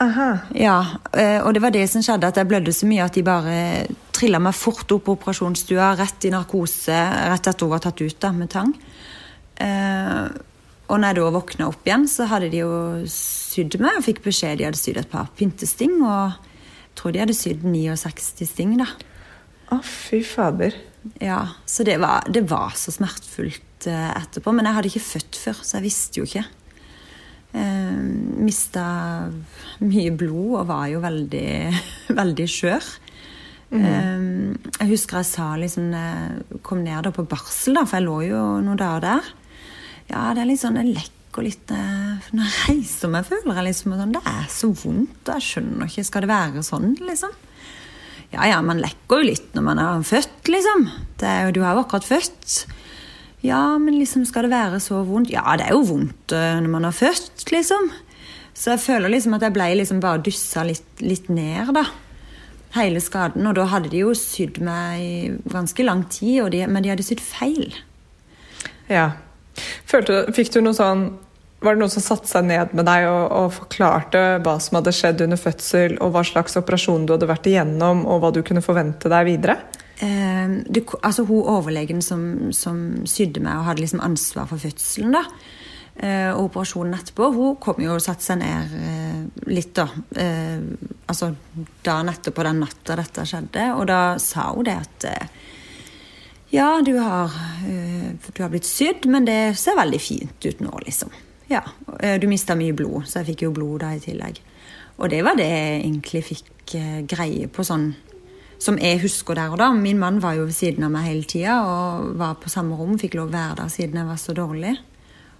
S2: Aha.
S5: Ja, eh, og det var det som skjedde, at jeg blødde så mye at de bare trilla meg fort opp på operasjonsstua, rett i narkose, rett etter hun var tatt ut da, med tang. Eh, og når jeg da våkna opp igjen, så hadde de jo sydd meg, og fikk beskjed de hadde sydd et par pyntesting, og jeg tror de hadde sydd 69 sting, da.
S2: Å, fy fader.
S5: Ja, så det var, det var så smertefullt eh, etterpå. Men jeg hadde ikke født før, så jeg visste jo ikke. Eh, mista mye blod og var jo veldig, veldig skjør. Eh, jeg husker jeg sa liksom jeg kom ned på barsel, da, for jeg lå jo noen dager der. Ja, det er litt sånn, det lekker litt eh, Når jeg reiser meg, føler jeg liksom sånn, det er så vondt. Jeg skjønner ikke, skal det være sånn, liksom? Ja, ja, man lekker jo litt når man er født, liksom. Er du har jo akkurat født. Ja, men liksom, skal det være så vondt? Ja, det er jo vondt øh, når man er født, liksom. Så jeg føler liksom at jeg ble liksom bare dyssa litt, litt ned, da. Hele skaden. Og da hadde de jo sydd meg i ganske lang tid, de, men de hadde sydd feil.
S2: Ja. Følte, fikk du noe sånn Var det noen som satte seg ned med deg og, og forklarte hva som hadde skjedd under fødsel, og hva slags operasjon du hadde vært igjennom, og hva du kunne forvente deg videre?
S5: Eh, det, altså Hun overlegen som, som sydde meg og hadde liksom ansvar for fødselen, da, eh, og operasjonen etterpå. Hun kom jo og satte seg ned eh, litt, da. Eh, altså dagen etterpå, den natta dette skjedde. Og da sa hun det at eh, ja, du har, eh, du har blitt sydd, men det ser veldig fint ut nå, liksom. Ja, eh, Du mista mye blod, så jeg fikk jo blod da i tillegg. Og det var det jeg egentlig fikk eh, greie på sånn som jeg husker der og da. Min mann var jo ved siden av meg hele tida og var på samme rom. Fikk lov å være der siden jeg var så dårlig.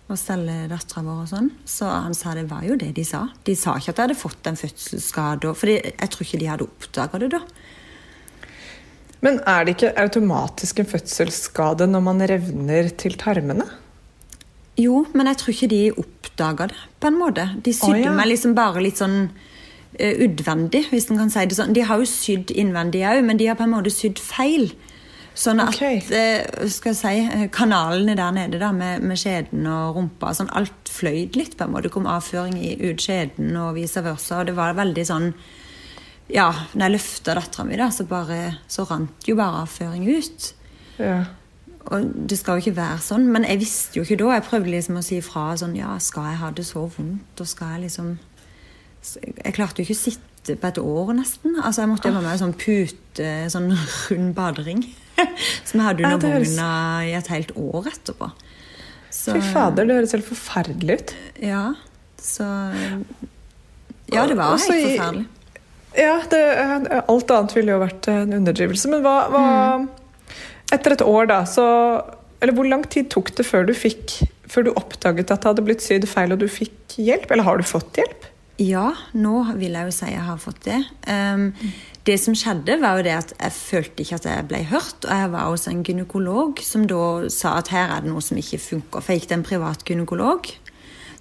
S5: Og stelle dattera vår og sånn. Så han sa det var jo det de sa. De sa ikke at jeg hadde fått en fødselsskade. For jeg tror ikke de hadde oppdaga det da.
S2: Men er det ikke automatisk en fødselsskade når man revner til tarmene?
S5: Jo, men jeg tror ikke de oppdaga det, på en måte. De sydde
S2: oh, ja.
S5: meg liksom bare litt sånn uh, utvendig, hvis en kan si det sånn. De har jo sydd innvendig òg, men de har på en måte sydd feil. Sånn at
S2: okay.
S5: uh, skal jeg si, eh, kanalene der nede da, med, med skjeden og rumpa sånn, Alt fløyd litt. på en måte. Det kom avføring i, ut skjeden og vice versa. Og det var veldig sånn Ja, når jeg løfta dattera mi, da, så, bare, så rant jo bare avføring ut.
S2: Ja.
S5: Og det skal jo ikke være sånn, men jeg visste jo ikke da. Jeg prøvde liksom å si ifra sånn Ja, skal jeg ha det så vondt? Og skal jeg liksom Jeg klarte jo ikke å sitte på et år, nesten. Altså, Jeg måtte jo ha med meg sånn pute, sånn rund badering. Som jeg hadde under vogna i et helt år etterpå. Så,
S2: Fy fader, det høres helt forferdelig ut.
S5: Ja, så Ja, det var helt forferdelig.
S2: Ja, det, alt annet ville jo vært en underdrivelse. Men hva, hva Etter et år, da, så Eller hvor lang tid tok det før du fikk Før du oppdaget at det hadde blitt sydd feil, og du fikk hjelp? Eller har du fått hjelp?
S5: Ja, nå vil jeg jo si jeg har fått det. Um, det som skjedde, var jo det at jeg følte ikke at jeg ble hørt. Og jeg var hos en gynekolog som da sa at her er det noe som ikke funker. For jeg gikk til en privat gynekolog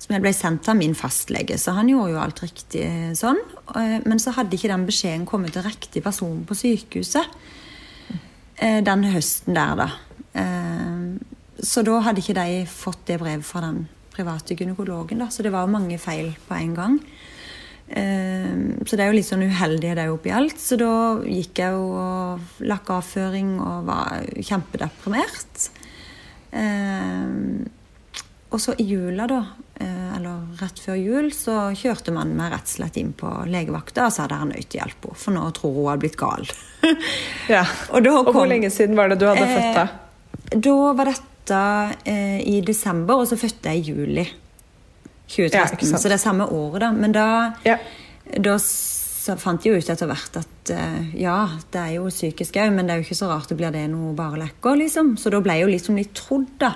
S5: som jeg ble sendt av min fastlege. Så han gjorde jo alt riktig sånn. Eh, Men så hadde ikke den beskjeden kommet til riktig person på sykehuset eh, den høsten der, da. Eh, Så da hadde ikke de fått det brevet fra den private gynekologen. da, Så det var jo mange feil på en gang. Eh, Så det er jo litt sånn uheldig det oppi alt. Så da gikk jeg jo og lakk avføring og var kjempedeprimert. Eh, Og så i jula, da, eh, eller rett før jul, så kjørte man meg rett og slett inn på legevakta og sa det er nødt til hjelp for nå tror hun har blitt gal.
S2: Ja.
S5: Og kom,
S2: Og hvor lenge siden var det du hadde
S5: Eh,
S2: født da?
S5: Da var dette eh, i desember, og så fødte jeg i juli 2013.
S2: Ja,
S5: så det er samme året, da. Men da,
S2: Ja.
S5: da fant jeg jo ut etter hvert at eh, ja, det er jo psykisk òg, men det er jo ikke så rart det blir det noe bare lekker, liksom. Så da ble jeg jo liksom litt trodd, da.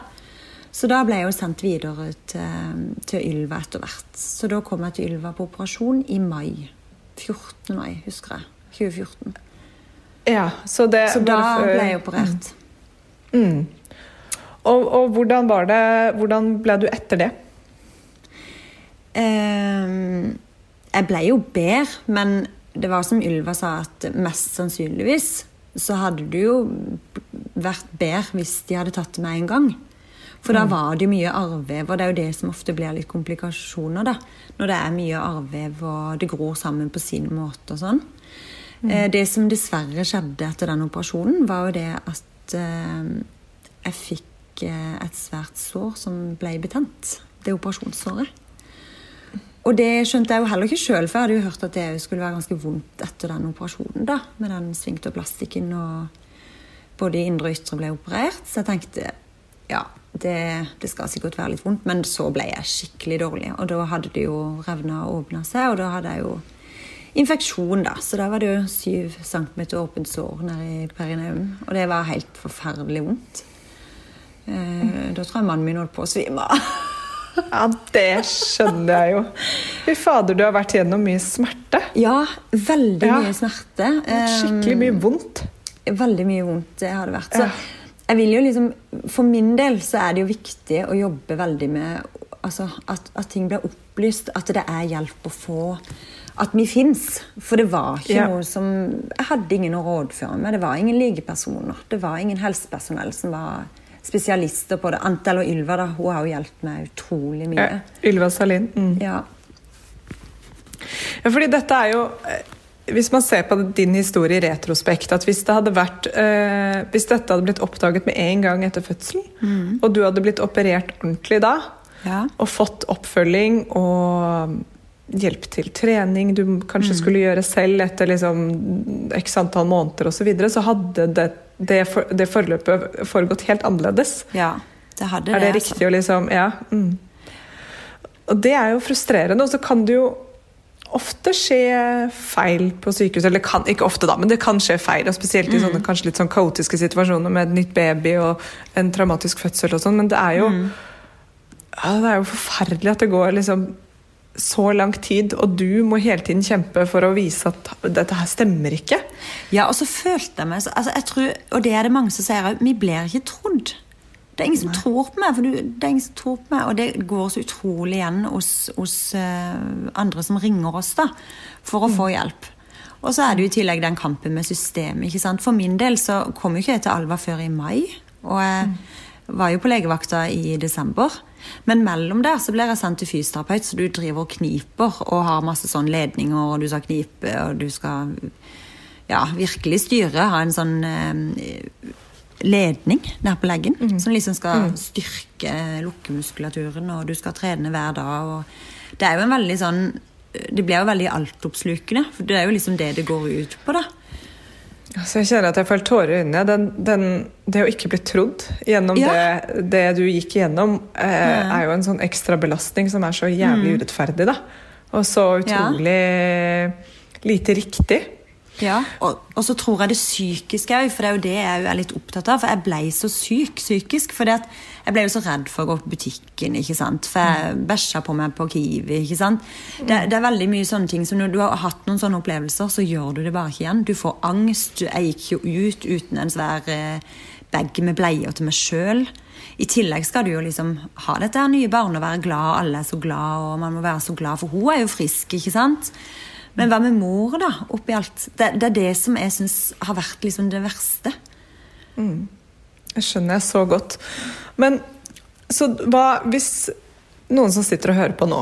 S5: Så da ble jeg jo sendt videre til, til Ylva etter hvert. Så da kom jeg til Ylva på operasjon i mai. 14. mai, husker jeg. 2014.
S2: ja så det
S5: Så da
S2: for...
S5: ble jeg operert.
S2: Mm. Og, og hvordan var det Hvordan ble du etter det?
S5: Ehm, jeg ble jo bedre, men det var som Ylva sa, at mest sannsynligvis så hadde du jo vært bedre hvis de hadde tatt det med en gang. For da var det mye arrvev, og det er jo det som ofte blir litt komplikasjoner. da, Når det er mye arrvev og det gror sammen på sin måte og sånn. Mm. Det som dessverre skjedde etter den operasjonen, var jo det at eh, jeg fikk eh, et svært sår som ble betent. Det operasjonssåret. Og det skjønte jeg jo heller ikke sjøl, for jeg hadde jo hørt at det skulle være ganske vondt etter den operasjonen. da, Med den svingte plastikken og både indre og ytre ble operert. Så jeg tenkte det, det skal sikkert være litt vondt. Men så ble jeg skikkelig dårlig, og da hadde det jo revna og åpna seg. Og da hadde jeg jo infeksjon, da. Så da var det jo syv centimeter åpent sår nede i perineum. Og det var helt forferdelig vondt. Eh, da tror jeg mannen min holdt på å svime av.
S2: Ja, det skjønner jeg jo. Fy fader, du har vært gjennom mye smerte.
S5: Ja, veldig
S2: Ja.
S5: mye smerte.
S2: Skikkelig mye vondt.
S5: Eh, Veldig mye vondt det har det vært. Så
S2: Ja.
S5: Jeg vil jo liksom, For min del så er det jo viktig å jobbe veldig med altså, at, at ting blir opplyst, at det er hjelp å få. At vi fins. For det var ikke
S2: Ja.
S5: noe som Jeg hadde ingen å rådføre meg. Det var ingen legepersoner. Det var ingen helsepersonell som var spesialister på det. Antel og Ylva da, hun har jo hjulpet meg utrolig mye.
S2: Ja, Ylva Salin. Mm.
S5: Ja.
S2: Ja, fordi dette er jo Hvis man ser på din historie i retrospekt, at hvis det hadde vært eh, Hvis dette hadde blitt oppdaget med en gang etter fødselen, og du hadde blitt operert ordentlig da,
S5: Ja.
S2: og fått oppfølging og hjelp til trening du kanskje skulle gjøre selv etter liksom x antall måneder osv., så, videre, så hadde det, det, for, det forløpet foregått helt annerledes.
S5: ja, det hadde
S2: Er det
S5: altså.
S2: riktig å liksom Ja. Mm. Og det er jo frustrerende. Og så kan du jo ofte skje feil på sykehus. Eller kan, ikke ofte, da, men det kan skje feil. Og spesielt i sånne kanskje litt sånn kaotiske situasjoner med et nytt baby og en traumatisk fødsel og sånn. Men det er jo ja, Det er jo forferdelig at det går liksom så lang tid, og du må hele tiden kjempe for å vise at dette her stemmer ikke.
S5: Ja, og så følte jeg meg så- altså, jeg tror, Og det er det mange som sier òg. Vi blir ikke trodd. Det er ingen som tror på meg, for du, det er ingen som tror på meg, og det går så utrolig igjen hos, hos eh, andre som ringer oss da, for å få hjelp. Og så er det jo i tillegg den kampen med systemet. ikke sant? For min del så kom jo ikke jeg til Alva før i mai. Og jeg var jo på legevakta i desember. Men mellom der så blir jeg sendt til fysioterapeut, så du driver og kniper og har masse sånn ledninger, og du skal knipe, og du skal ja, virkelig styre. Ha en sånn eh, ledning der på leggen, som liksom skal styrke lukkemuskulaturen, og du skal trene hver dag. Og det er jo en veldig sånn Det blir jo veldig altoppslukende, for det er jo liksom det det går ut på, da.
S2: Altså jeg kjenner at jeg får tårer i øynene. Den, den, det å ikke bli trodd gjennom
S5: Ja.
S2: det, det du gikk igjennom, eh, er jo en sånn ekstra belastning som er så jævlig urettferdig. da. Og så
S5: utrolig Ja.
S2: lite riktig.
S5: Ja, og, og så tror jeg det psykiske òg, for det er jo det jeg er litt opptatt av. For jeg ble så syk psykisk. For jeg ble jo så redd for å gå på butikken. ikke sant? For jeg bæsja på meg på Kiwi. ikke sant? Det, det er veldig mye sånne ting som når du har hatt noen sånne opplevelser, så gjør du det bare ikke igjen. Du får angst. Jeg gikk jo ut uten en svær eh, bag med bleier til meg sjøl. I tillegg skal du jo liksom ha dette her nye barnet og være glad, alle er så glad, og man må være så glad, for hun er jo frisk, ikke sant? Men hva med mor, da, oppi alt? Det, det er det som jeg syns har vært liksom det verste.
S2: Det skjønner jeg så godt. Men så hva hvis noen som sitter og hører på nå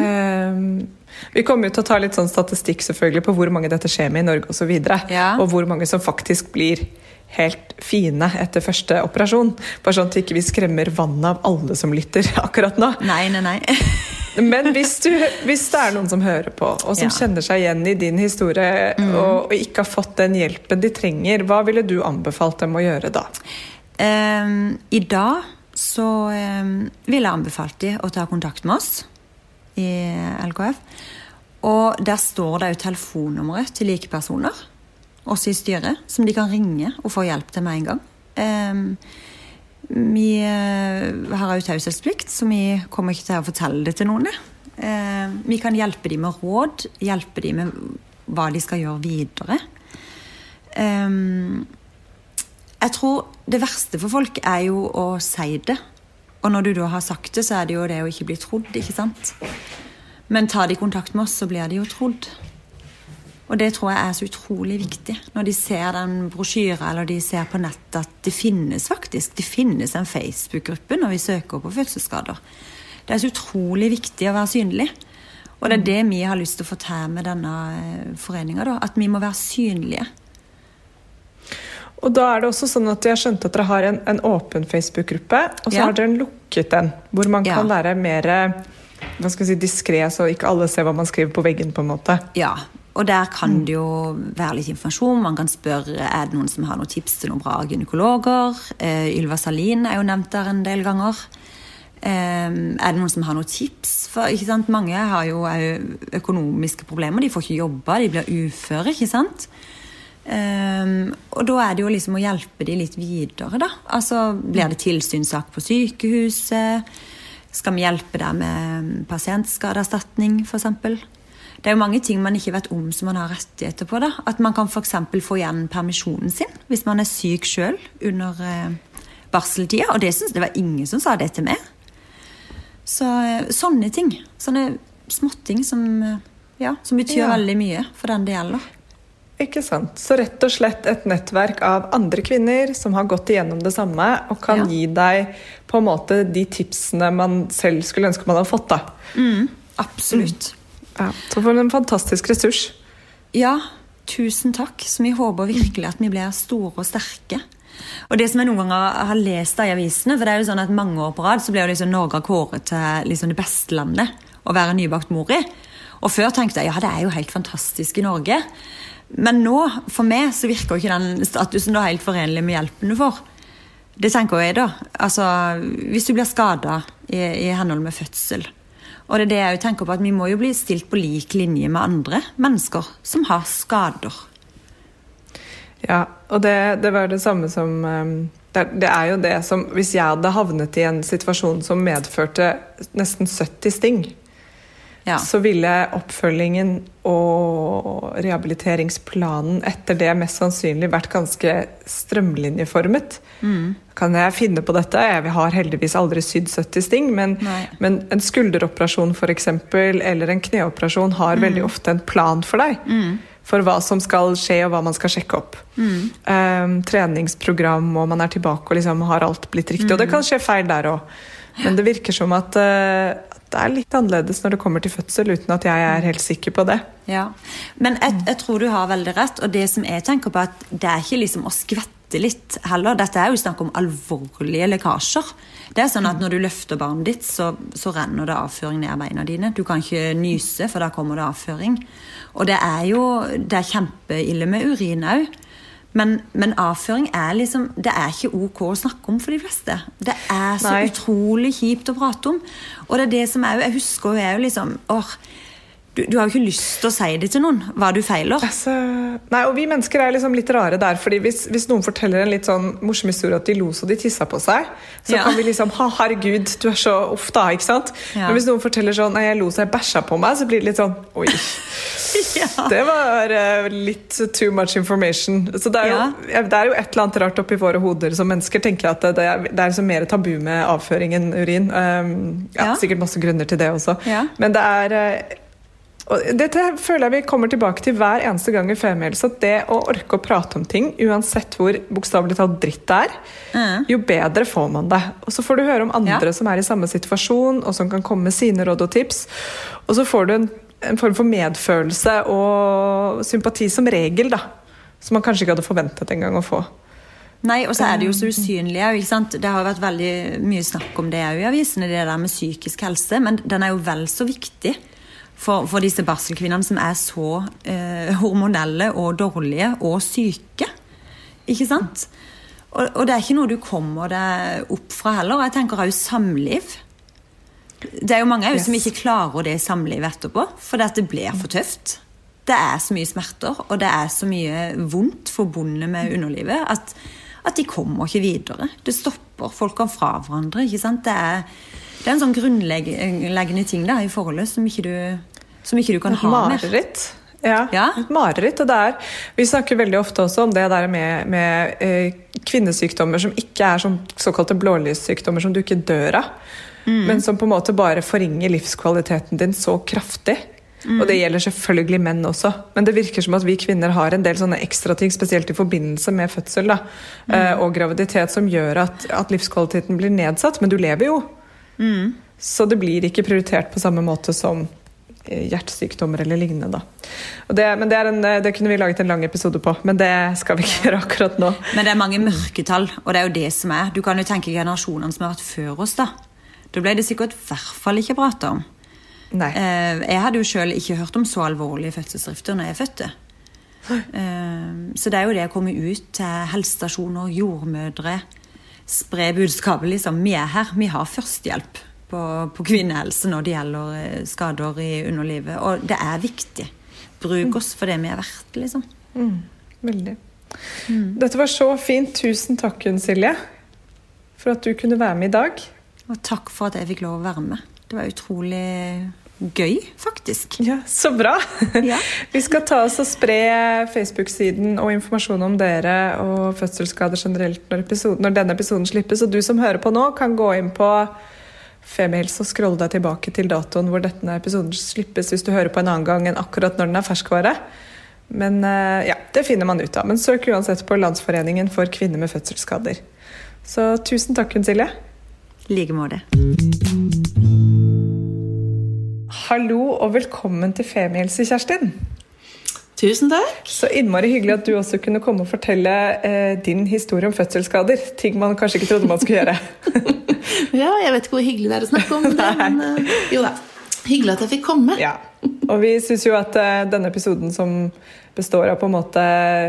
S2: eh, Vi kommer jo til å ta litt sånn statistikk selvfølgelig på hvor mange dette skjer med i Norge osv. Og,
S5: Ja.
S2: og hvor mange som faktisk blir helt fine etter første operasjon. Bare sånn at vi ikke skremmer vannet av alle som lytter akkurat nå.
S5: Nei, nei, nei.
S2: Men hvis, du, hvis det er noen som hører på, og som
S5: Ja.
S2: kjenner seg igjen i din historie, og, og ikke har fått den hjelpen de trenger, hva ville du anbefalt dem å gjøre da?
S5: Um, I dag så um, ville jeg anbefalt dem å ta kontakt med oss i LKF. Og der står det jo telefonnummeret til likepersoner, også i styret, som de kan ringe og få hjelp til med en gang. Ehm, vi eh, har jo taushetsplikt, så vi kommer ikke til å fortelle det til noen. Eh, vi kan hjelpe dem med råd, hjelpe dem med hva de skal gjøre videre. Ehm, jeg tror det verste for folk er jo å si det. Og når du da har sagt det, så er det jo det å ikke bli trodd, ikke sant? Men tar de kontakt med oss, så blir de jo trodd. Og det tror jeg er så utrolig viktig. Når de ser den brosjyra eller de ser på nettet at det finnes faktisk det finnes en Facebook-gruppe når vi søker på fødselsskader. Det er så utrolig viktig å være synlig. Og det er det vi har lyst til å få til med denne foreninga. At vi må være synlige.
S2: Og da er det også sånn at Jeg skjønte at dere har en, en åpen Facebook-gruppe, og så
S5: Ja.
S2: har dere en lukket en. Hvor man
S5: Ja.
S2: kan være mer hva skal si, diskré, så ikke alle ser hva man skriver på veggen. på en måte.
S5: Ja, og der kan det jo være litt informasjon. Man kan spørre er det noen som har noen tips til noen bra gynekologer. Eh, Ylva Salin er jo nevnt der en del ganger. Eh, er det noen som har noen tips? For ikke sant? Mange har jo økonomiske problemer. De får ikke jobbe, de blir uføre. ikke sant? Eh, og da er det jo liksom å hjelpe de litt videre, da. Altså, Blir det tilsynssak på sykehuset? Skal vi hjelpe deg med pasientskadeerstatning, f.eks.? Det er jo mange ting man ikke vet om som man har rettigheter på. da. At man kan f.eks. få igjen permisjonen sin hvis man er syk sjøl under eh, barseltida. Og det, synes, det var ingen som sa det til meg. Så eh, sånne ting. Sånne småting som, eh, ja, som betyr
S2: Ja.
S5: veldig mye for den det gjelder.
S2: Ikke sant? Så rett og slett et nettverk av andre kvinner som har gått igjennom det samme, og kan
S5: Ja.
S2: gi deg på en måte de tipsene man selv skulle ønske man hadde fått. da.
S5: Absolutt.
S2: Ja, så for en fantastisk ressurs.
S5: Ja, tusen takk. Så vi håper virkelig at vi blir store og sterke. Og det som jeg noen ganger har lest i avisene, for det er jo sånn at mange år på rad så ble jo liksom Norge kåret til liksom det beste landet å være nybakt mor i. Og før tenkte jeg ja, det er jo helt fantastisk i Norge. Men nå, for meg, så virker jo ikke den statusen da helt forenlig med hjelpen du får. Det tenker jeg da. Altså, hvis du blir skada i, i henhold med fødsel. Og det er det jeg tenker på, at vi må jo bli stilt på lik linje med andre mennesker som har skader.
S2: Ja, og det, det var det samme som det, det, er jo det som Hvis jeg hadde havnet i en situasjon som medførte nesten 70 sting, ja. så ville oppfølgingen og rehabiliteringsplanen etter det mest sannsynlig vært ganske strømlinjeformet. Mm. Kan jeg finne på dette? Jeg har heldigvis aldri sydd 70 sting, men, men en skulderoperasjon for eksempel, eller en kneoperasjon har mm. veldig ofte en plan for deg. Mm. For hva som skal skje, og hva man skal sjekke opp. Um, treningsprogram, og man er tilbake og liksom har alt blitt riktig. Og det mm. kan skje feil der òg. Men det virker som at, uh, det er litt annerledes når det kommer til fødsel, uten at jeg er helt sikker på det.
S5: Ja, Men jeg, jeg tror du har veldig rett, og det som jeg tenker på, at det er ikke liksom å skvette litt heller. Dette er jo snakk om alvorlige lekkasjer. Det er sånn at Når du løfter barnet ditt, så, så renner det avføring ned beina dine. Du kan ikke nyse, for da kommer det avføring. Og det er jo det er kjempeille med urin òg. Men, men, avføring er liksom Det er ikke ok å snakke om for de fleste. Det er så Nei. utrolig kjipt å prate om. Og det er det som er jo Jeg husker jo jeg er jo liksom åh, du, du, har jo ikke lyst til å si det til noen, hva du feiler.
S2: Altså, nei, og Vi mennesker er liksom litt rare der. fordi hvis, hvis, noen forteller en litt sånn morsom historie at de lo så de tissa på seg, så ja. kan vi liksom ha, herregud, du er så uff da. ikke sant? Ja. Men hvis noen forteller sånn nei, jeg lo så jeg bæsja på meg, så blir det litt sånn oi. ja. Det var uh, litt too much information. Så det er, jo, det er, jo, et eller annet rart oppi våre hoder som mennesker tenker at det, er, det er liksom mer tabu med avføring enn urin. Um, ja, Sikkert masse grunner til det også. Men det er uh, og dette føler jeg vi kommer tilbake til hver eneste gang i Femihelse. At det å orke å prate om ting, uansett hvor bokstavelig talt dritt det er, mm. jo bedre får man det. Og så får du høre om andre ja. som er i samme situasjon, og som kan komme med sine råd og tips. Og så får du en, en form for medfølelse og sympati som regel, da. Som man kanskje ikke hadde forventet en gang å få.
S5: Nei, og så er det jo så usynlig òg. Det har vært veldig mye snakk om det òg i avisene, det der med psykisk helse. Men den er jo vel så viktig for, for disse barselkvinnene som er så eh, hormonelle og dårlige og syke. Ikke sant? Og, og, det er ikke noe du kommer deg opp fra heller. Jeg tenker òg samliv. Det er jo mange yes. som ikke klarer det i samlivet etterpå, at det blir for tøft. Det er så mye smerter, og det er så mye vondt forbundet med underlivet at, at de kommer ikke videre. Det stopper folk fra hverandre. ikke sant? Det er, det er en sånn grunnleggende ting da, i forholdet som ikke du som ikke du kan ha
S2: mareritt. Ja, ja, et mareritt. Og det er, vi snakker veldig ofte også om det der med, med eh, kvinnesykdommer som ikke er som såkalte blålyssykdommer som du ikke dør av, mm. men som på en måte bare forringer livskvaliteten din så kraftig. Mm. Og det gjelder selvfølgelig menn også. Men det virker som at vi kvinner har en del sånne ekstrating, spesielt i forbindelse med fødsel da, mm. eh, og graviditet, som gjør at, at, livskvaliteten blir nedsatt. Men du lever jo. Mm. Så det blir ikke prioritert på samme måte som hjertesykdommer eller lignende. Det, men det, en, det, kunne vi laget en lang episode på, men det skal vi ikke gjøre akkurat nå.
S5: Men det er mange mørketall, og det er jo det som er. Du kan jo tenke generasjonene som har vært før oss, da. Da ble det sikkert i hvert fall ikke prata om. Nei. Eh, jeg hadde jo sjøl ikke hørt om så alvorlige fødselsdrifter når jeg fødte. Eh, så det er jo det å komme ut til helsestasjoner, jordmødre, spre budskapet liksom. Vi er her, vi har førstehjelp på, på kvinnehelse når det gjelder eh, skader i underlivet. Og det er viktig. Bruk oss for det vi er verdt, liksom.
S2: Mm, veldig. Mm. Dette var så fint. Tusen takk, Gunn Silje, for at du kunne være med i dag.
S5: Og takk for at jeg fikk lov å være med. Det var utrolig gøy, faktisk.
S2: Ja, Så bra! Ja. Vi skal ta oss og spre Facebook-siden og informasjon om dere og fødselsskader generelt når, episode, når denne episoden slippes. Og du som hører på nå, kan gå inn på Femihelse og scrolle deg tilbake til datoen hvor denne episoden slippes hvis du hører på en annen gang enn akkurat når den er ferskvare. Men eh, ja, det finner man ut av. Men søk uansett på Landsforeningen for kvinner med fødselsskader. Så tusen takk, Hun Silje.
S5: I like måte.
S2: Hallo og velkommen til Femihelse, Kjerstin.
S6: Tusen takk.
S2: Så innmari hyggelig at du også kunne komme og fortelle eh, din historie om fødselsskader. Ting man kanskje ikke trodde man skulle gjøre.
S6: ja, jeg vet ikke hvor hyggelig det er å snakke om det, men uh, jo da. Hyggelig at jeg fikk komme.
S2: Ja. Og vi syns jo at uh, denne episoden som består av på en måte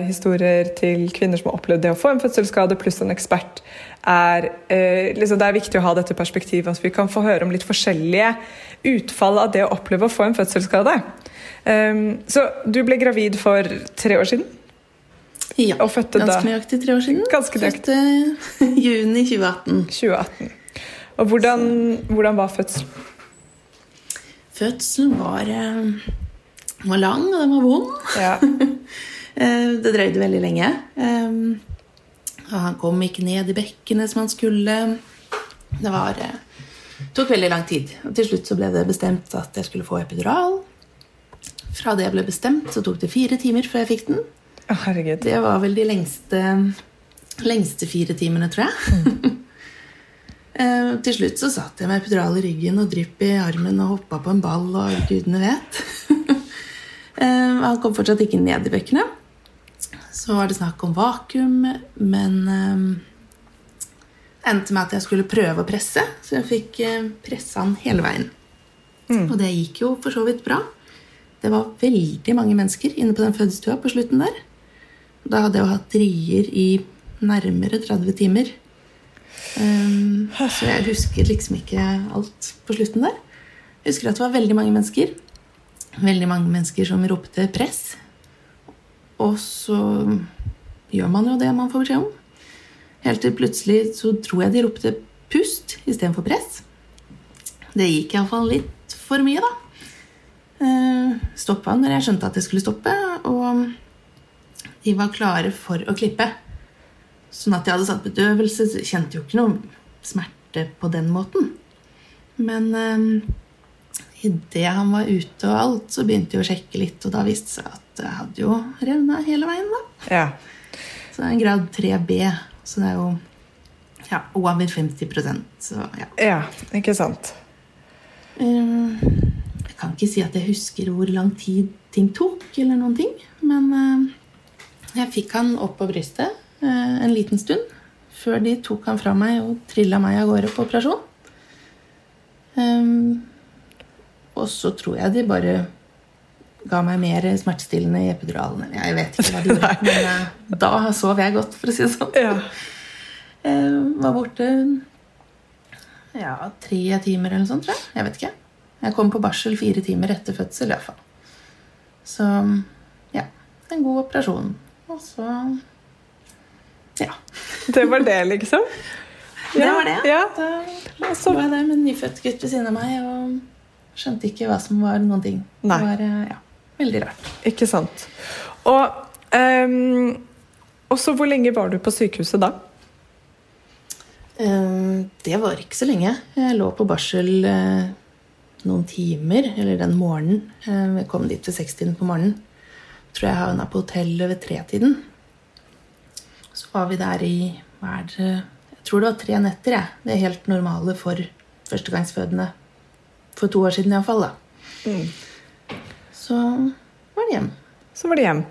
S2: historier til kvinner som har opplevd det å få en fødselsskade, pluss en ekspert, er uh, liksom, Det er viktig å ha dette perspektivet. At vi kan få høre om litt forskjellige utfall av det å oppleve å få en fødselsskade. Um, så du ble gravid for tre år siden?
S6: Ja.
S2: Og fødte
S6: ganske
S2: da
S6: nøyaktig tre år siden.
S2: Ganske nøyaktig.
S6: Fødte juni 2018.
S2: 2018. Og hvordan, hvordan var fødselen?
S6: Fødselen var, eh, var lang, og den var vond.
S2: Ja.
S6: Eh, det drøyde veldig lenge. Eh, han kom ikke ned i bekkenet som han skulle. Det var, eh, tok veldig lang tid. Og til slutt så ble det bestemt at jeg skulle få epidural. Fra det jeg ble bestemt, så tok det fire timer før jeg fikk den.
S2: Herregud.
S6: Det var vel de lengste, lengste fire timene, tror jeg. Eh, til slutt så satt jeg med epidural i ryggen og drypp i armen og hoppa på en ball og gudene vet. Eh, Han kom fortsatt ikke ned i bekkenet. Så var det snakk om vakuum, men eh, endte med at jeg skulle prøve å presse, så jeg fikk eh, pressa han hele veien. Og det gikk jo for så vidt bra. Det var veldig mange mennesker inne på den fødestua på slutten der. Da hadde jeg jo hatt rier i nærmere 30 timer. Um, så jeg husker liksom ikke alt på slutten der. Jeg husker at det var veldig mange mennesker. Veldig mange mennesker som ropte 'press'. Og så gjør man jo det man får beskjed om. Helt til plutselig så tror jeg de ropte 'pust' istedenfor 'press'. Det gikk iallfall litt for mye, da. Uh, Stoppa når jeg skjønte at jeg skulle stoppe, og de var klare for å klippe. Sånn at jeg hadde satt bedøvelse, så jeg kjente jo ikke noe smerte på den måten. Men eh, idet han var ute og alt, så begynte jeg å sjekke litt, og da viste det seg at jeg hadde jo revna hele veien, da.
S2: Ja.
S6: Så det er en grad 3B, så det er jo ja, over 50 så ja.
S2: ja, ikke sant.
S6: Eh, Jeg kan ikke si at jeg husker hvor lang tid ting tok, eller noen ting. Men eh, jeg fikk han opp på brystet eh, en liten stund før de tok han fra meg og trilla meg av gårde på operasjon. Ehm, og så tror jeg de bare ga meg mer smertestillende i epiduralen. Jeg vet ikke hva de gjorde, men eh, da sov jeg godt, for å si det sånn.
S2: Ja.
S6: Eh, var borte ja, tre timer eller noe sånt, tror jeg. Jeg vet ikke. Jeg kom på barsel fire timer etter fødsel, i hvert fall. Så ja, en god operasjon. Og så ja.
S2: Det var det, liksom?
S6: Det var det.
S2: Ja.
S6: Da så var jeg der med en nyfødt gutt ved siden av meg og skjønte ikke hva som var noen ting.
S2: Nei.
S6: Det var eh, ja, veldig rart.
S2: Ikke sant. Og um, også hvor lenge var du på sykehuset da?
S6: Um, Det var ikke så lenge. Jeg lå på barsel eh, noen timer, eller den morgenen. Eh, Jeg kom dit ved sekstiden på morgenen. Tror jeg havna på hotellet ved tretiden. Så var vi der i hva er det, Jeg tror det var tre netter. Jeg. Det er helt normale for førstegangsfødende. For to år siden iallfall, da. Så var det hjem.
S2: Så var det hjem.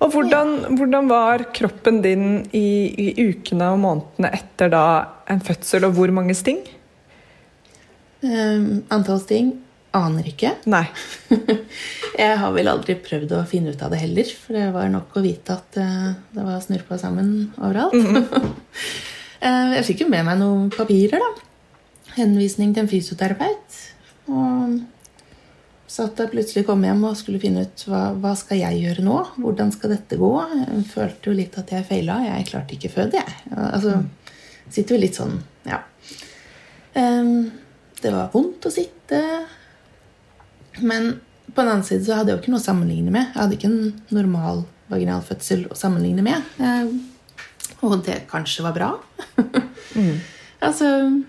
S2: Og hvordan, hvordan var kroppen din i, i ukene og månedene etter da en fødsel, og hvor mange sting?
S6: Eh, antall sting aner ikke.
S2: Nei.
S6: Jeg har vel aldri prøvd å finne ut av det heller, for det var nok å vite at uh, det var snurpa sammen overalt. Eh, jeg fikk jo med meg noen papirer, da. Henvisning til en fysioterapeut. Og satt der plutselig kom hjem og skulle finne ut hva, hva skal jeg gjøre nå. Hvordan skal dette gå? Jeg følte jo litt at jeg feila. Jeg klarte ikke føde, jeg. Altså, sitter jo litt sånn, ja. Eh, det var vondt å sitte. Men på den annen side så hadde jeg jo ikke noe å sammenligne med. Jeg hadde ikke en normal vaginal fødsel å sammenligne med. Eh, Og det kanskje var bra. altså,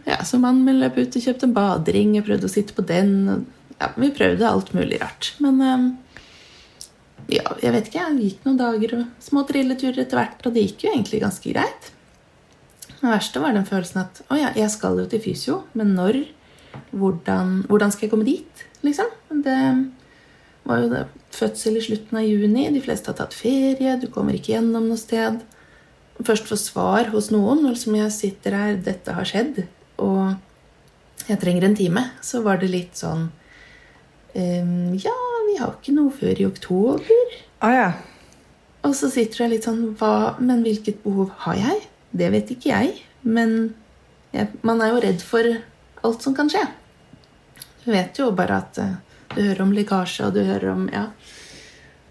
S6: ja, Så mannen min løp ut og kjøpte en badering. Jeg prøvde å sitte på den. og Ja, vi prøvde alt mulig rart. Men eh, ja, jeg vet ikke. Det gikk noen dager og små trilleturer etter hvert, og det gikk jo egentlig ganske greit. Det verste var den følelsen at å ja, jeg skal jo til fysio, men når? Hvordan, hvordan skal jeg komme dit? Liksom. Det var jo det fødsel i slutten av juni. De fleste har tatt ferie, du kommer ikke gjennom noe sted. Først få svar hos noen, og liksom jeg sitter her, dette har skjedd, og jeg trenger en time, så var det litt sånn ehm, Ja, vi har ikke noe før i oktober.
S2: Ah, ja.
S6: Og så sitter jeg litt sånn hva, Men hvilket behov har jeg? Det vet ikke jeg. Men jeg, man er jo redd for alt som kan skje. Du vet jo bare at eh, du hører om lekkasje, og du hører om Ja.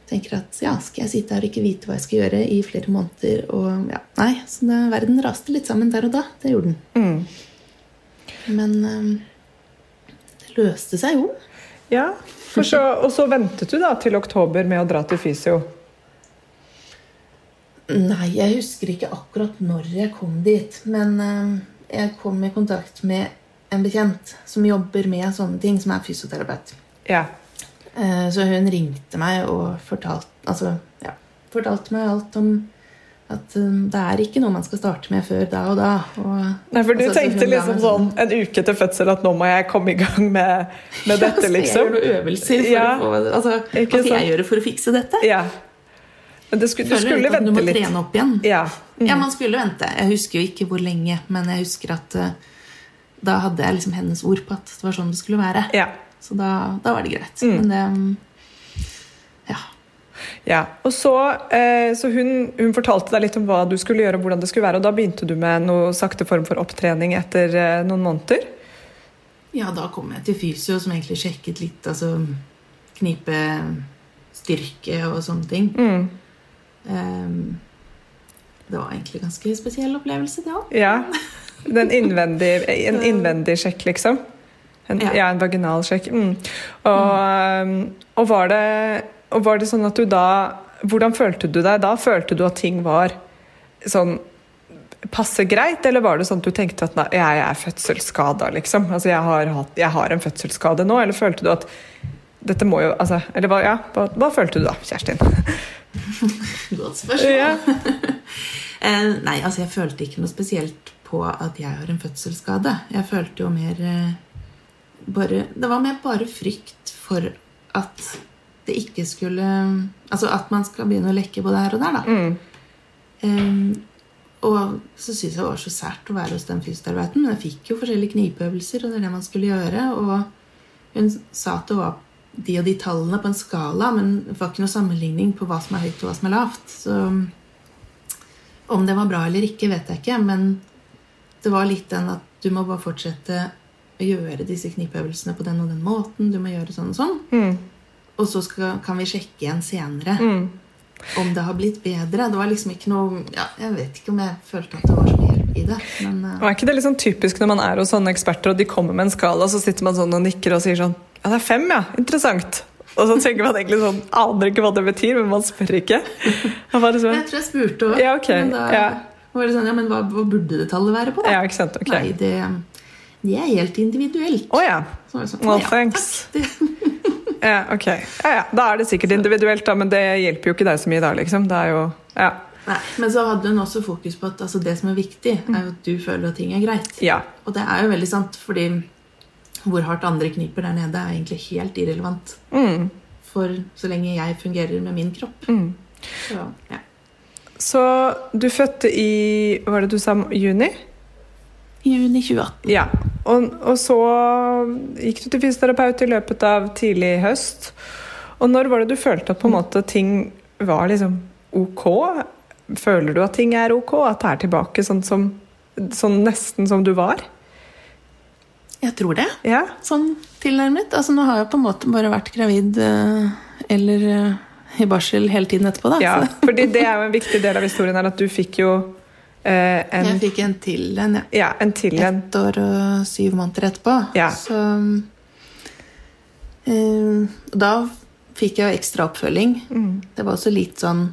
S6: Tenker at ja, skal jeg sitte her og ikke vite hva jeg skal gjøre i flere måneder? Og ja, Nei, så det, verden raste litt sammen der og da. Det gjorde den.
S2: Mm.
S6: Men um, det løste seg jo.
S2: ja. Så, og så ventet du da til oktober med å dra til fysio.
S6: Nei, jeg husker ikke akkurat når jeg kom dit. Men eh, jeg kom i kontakt med en bekjent som jobber med sånne ting, som er fysioterapeut.
S2: Ja.
S6: Eh, så hun ringte meg og fortalte, altså, ja, fortalte meg alt om at eh, det er ikke noe man skal starte med før da og da. Og,
S2: Nei, for du
S6: altså,
S2: tenkte liksom sånn en uke til fødsel at nå må jeg komme i gang med, med dette,
S6: Ja,
S2: liksom.
S6: Jeg gjøre noen øvelser for
S2: Ja.
S6: å få altså, Hva skal jeg gjøre for å fikse dette?
S2: Ja. Men det skulle, du skulle
S6: litt at du må
S2: litt.
S6: trene opp igjen.
S2: Ja.
S6: Ja, man skulle vente. Jeg husker jo ikke hvor lenge, men jeg husker at eh, da hadde jeg liksom hennes ord på at det var sånn det skulle være.
S2: Ja.
S6: Så da, da var det greit.
S2: Mm.
S6: Men det mm, Ja.
S2: ja. Og så, eh, så hun, hun fortalte deg litt om hva du skulle gjøre og hvordan det skulle være, og da begynte du med noe sakte form for opptrening etter eh, noen måneder.
S6: Ja, da kom jeg til fysio, som egentlig sjekket litt altså knipe, styrke og sånne ting.
S2: Mm.
S6: Um, det var egentlig en ganske spesiell opplevelse, det òg.
S2: Ja. Den innvendig, en innvendig sjekk, liksom. En, ja.
S6: Ja.
S2: en vaginal sjekk. Mm. Og, um, og, var det, og var det sånn at du da Hvordan følte du deg da? Følte du at ting var sånn passe greit, eller var det sånn at du tenkte at nei, jeg er fødselsskada, liksom? Altså, jeg har, hatt, jeg har en fødselsskade nå, eller følte du at dette må jo altså, Eller hva, ja, hva, hva følte du da, Kjerstin?
S6: Godt spørsmål.
S2: Ja.
S6: Eh, nei, altså jeg følte ikke noe spesielt på at jeg har en fødselsskade. Jeg følte jo mer eh, bare Det var mer bare frykt for at det ikke skulle Altså at man skal begynne å lekke både her og der, da.
S2: Mm.
S6: Um, og så syntes jeg det var så sært å være hos den fysioterapeuten, men jeg fikk jo forskjellige knipeøvelser, og det er det man skulle gjøre. Og hun sa at det var de og de tallene på en skala, men det var ikke noe sammenligning på hva som er høyt og hva som er lavt. Så om det var bra eller ikke, vet jeg ikke, men det var litt den at du må bare fortsette å gjøre disse knipeøvelsene på den og den måten. Du må gjøre sånn og sånn.
S2: Mm.
S6: Og så skal, kan vi sjekke igjen senere
S2: Mm.
S6: om det har blitt bedre. Det var liksom ikke noe ja, Jeg vet ikke om jeg følte at det var så mye hjelp i det. Men uh...
S2: Og er ikke det sånn typisk når man er hos sånne eksperter, og de kommer med en skala, så sitter man sånn og nikker og sier sånn Ja, det er fem, ja. Interessant. Og så tenker man egentlig sånn Aner ikke hva det betyr, men man spør ikke. Bare sånn,
S6: jeg tror jeg spurte òg.
S2: Ja, ok,
S6: Men da
S2: ja.
S6: Det sånn Ja, men hva, hva burde det tallet være på, da?
S2: ja, ikke sant? Ok.
S6: Nei, det, det er helt individuelt.
S2: Å ja.
S6: Var det sånn,
S2: Well,
S6: ja,
S2: thanks. Ja. Ok. Ja, ja. Da er det sikkert individuelt, da, men det hjelper jo ikke deg så mye da, liksom. Det er jo Ja.
S6: nei, men så hadde hun også fokus på at altså, det som er viktig, er jo at du føler at ting er greit.
S2: ja.
S6: Og det er jo veldig sant, fordi hvor hardt andre kniper der nede, er egentlig helt irrelevant.
S2: Mm.
S6: For så lenge jeg fungerer med min kropp.
S2: Mm.
S6: Så, ja.
S2: Så du fødte i Hva var det du sa? Juni?
S6: Juni 2018.
S2: Ja. Og, og så gikk du til fysioterapeut i løpet av tidlig høst. Og når var det du følte at på en måte ting var liksom ok? Føler du at ting er ok? At det er tilbake sånn som sånn nesten som du var?
S6: Jeg tror det.
S2: Ja?
S6: Sånn tilnærmet. Altså, nå har jeg på en måte bare vært gravid eh, eller eh, i barsel hele tiden etterpå, da.
S2: ja. Fordi det er jo en viktig del av historien her, at du fikk jo eh, en,
S6: jeg fikk en til en, ja.
S2: ja, en til en.
S6: Ett år og syv måneder etterpå.
S2: Ja.
S6: Så eh, Da fikk jeg jo ekstra oppfølging.
S2: Mm.
S6: Det var også litt sånn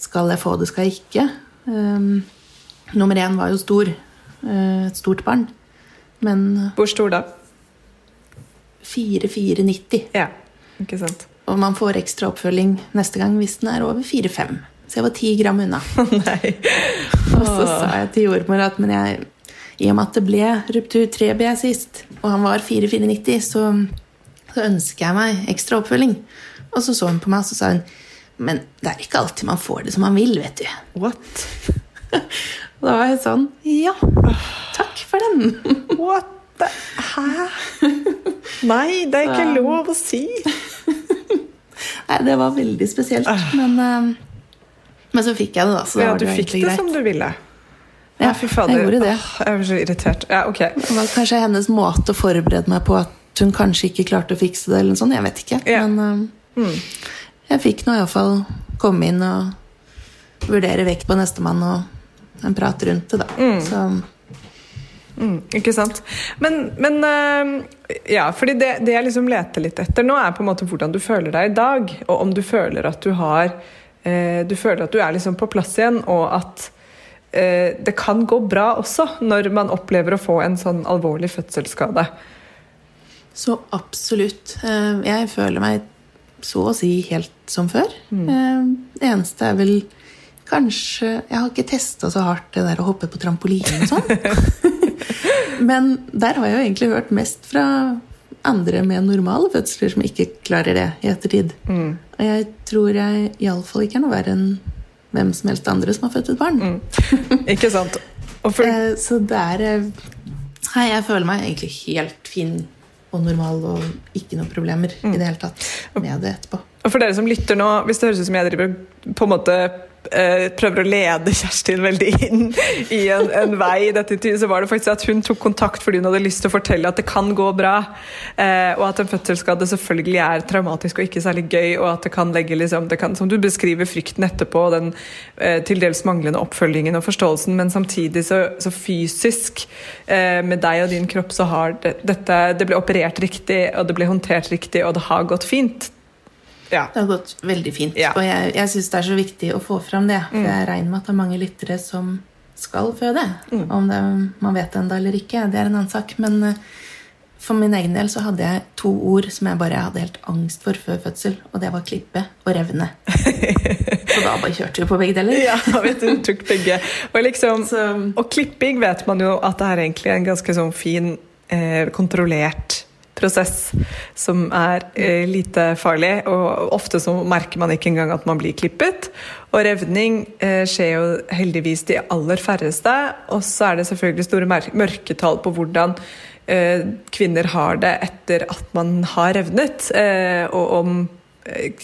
S6: Skal jeg få det, skal jeg ikke? Um, nummer én var jo stor. eh, et stort barn. Men
S2: Hvor stor da?
S6: 4-4,90.
S2: Ja, ikke sant.
S6: Og man får ekstra oppfølging neste gang hvis den er over 4-5. Så jeg var 10 gram unna.
S2: Nei.
S6: Og så sa jeg til jordmor at men jeg, i og med at det ble ruptur 3B sist, og han var 4-4,90, så, så ønsker jeg meg ekstra oppfølging. Og så så hun på meg, og så sa hun Men det er ikke alltid man får det som man vil, vet du.
S2: What?
S6: Og da var jeg sånn Ja, takk for den.
S2: What the Hæ? Nei, det er ikke lov å si.
S6: Nei, det var veldig spesielt. Men, eh, men så fikk jeg det, da. Så
S2: Ja, du
S6: det
S2: fikk det
S6: greit.
S2: som du ville.
S6: Ja,
S2: fy fader.
S6: jeg gjorde det.
S2: Åh, jeg var så irritert. Ja, ok.
S6: Det var kanskje hennes måte å forberede meg på at hun kanskje ikke klarte å fikse det. eller noe sånt, Jeg vet ikke.
S2: Ja.
S6: Men mm. jeg fikk nå iallfall komme inn og vurdere vekt på nestemann og en prat rundt det, da. Så
S2: Mm, ikke sant? Men, men eh, ja, fordi det, det jeg liksom leter litt etter nå, er på en måte hvordan du føler deg i dag. Og om du føler at du har eh, Du føler at du er liksom på plass igjen, og at eh, det kan gå bra også når man opplever å få en sånn alvorlig fødselsskade.
S6: Så absolutt. Jeg føler meg så å si helt som før. Eh, Det eneste er vel kanskje Jeg har ikke testa så hardt det der å hoppe på trampoline og sånn. Men der har jeg jo egentlig hørt mest fra andre med normale fødsler som ikke klarer det i ettertid. Og jeg tror jeg iallfall ikke er noe verre enn hvem som helst andre som har født et barn.
S2: Ikke sant? Og for,
S6: Eh, Så er eh, Nei, jeg føler meg egentlig helt fin og normal og ikke noen problemer i det hele tatt med det etterpå.
S2: Og for dere som lytter nå, hvis det høres ut som jeg driver på en måte prøver å lede Kjerstin veldig inn i en, en vei i dette intervjuet, så var det faktisk at hun tok kontakt fordi hun hadde lyst til å fortelle at det kan gå bra, eh, og at en fødselsskade selvfølgelig er traumatisk og ikke særlig gøy, og at det kan legge liksom, det kan, som du beskriver, frykten etterpå, og den eh, til dels manglende oppfølgingen og forståelsen, men samtidig så, så fysisk eh, med deg og din kropp så har det, dette Det ble operert riktig, og det ble håndtert riktig, og det har gått fint. Ja.
S6: Det har gått veldig fint,
S2: Ja.
S6: og jeg, jeg syns det er så viktig å få fram det. For jeg regner med at det er mange lyttere som skal føde. Om det, man vet det ennå eller ikke, det er en annen sak. Men eh, for min egen del så hadde jeg to ord som jeg bare hadde helt angst for før fødsel, og det var klippe og revne. så da bare kjørte vi på begge deler.
S2: Ja, vet du, tok begge. Og, liksom, og klipping vet man jo at det er egentlig en ganske sånn fin, eh, kontrollert prosess som er eh, lite farlig, og ofte så merker man ikke engang at man blir klippet. Og revning eh, skjer jo heldigvis de aller færreste, og så er det selvfølgelig store mørketall på hvordan eh, kvinner har det etter at man har revnet, og om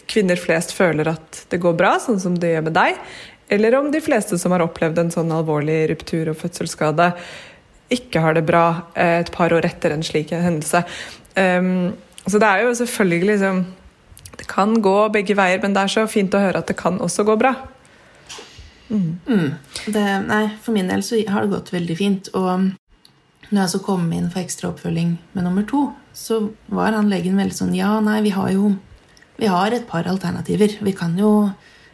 S2: kvinner flest føler at det går bra, sånn som det gjør med deg, eller om de fleste som har opplevd en sånn alvorlig ruptur og fødselsskade, ikke har det bra et par år etter en slik hendelse. Um, så det er jo selvfølgelig liksom Det kan gå begge veier, men det er så fint å høre at det kan også gå bra.
S6: Det, nei, for min del så har det gått veldig fint. Og når jeg så kom inn for ekstra oppfølging med nummer to, så var han legen veldig sånn Ja, nei, vi har jo Vi har et par alternativer. Vi kan jo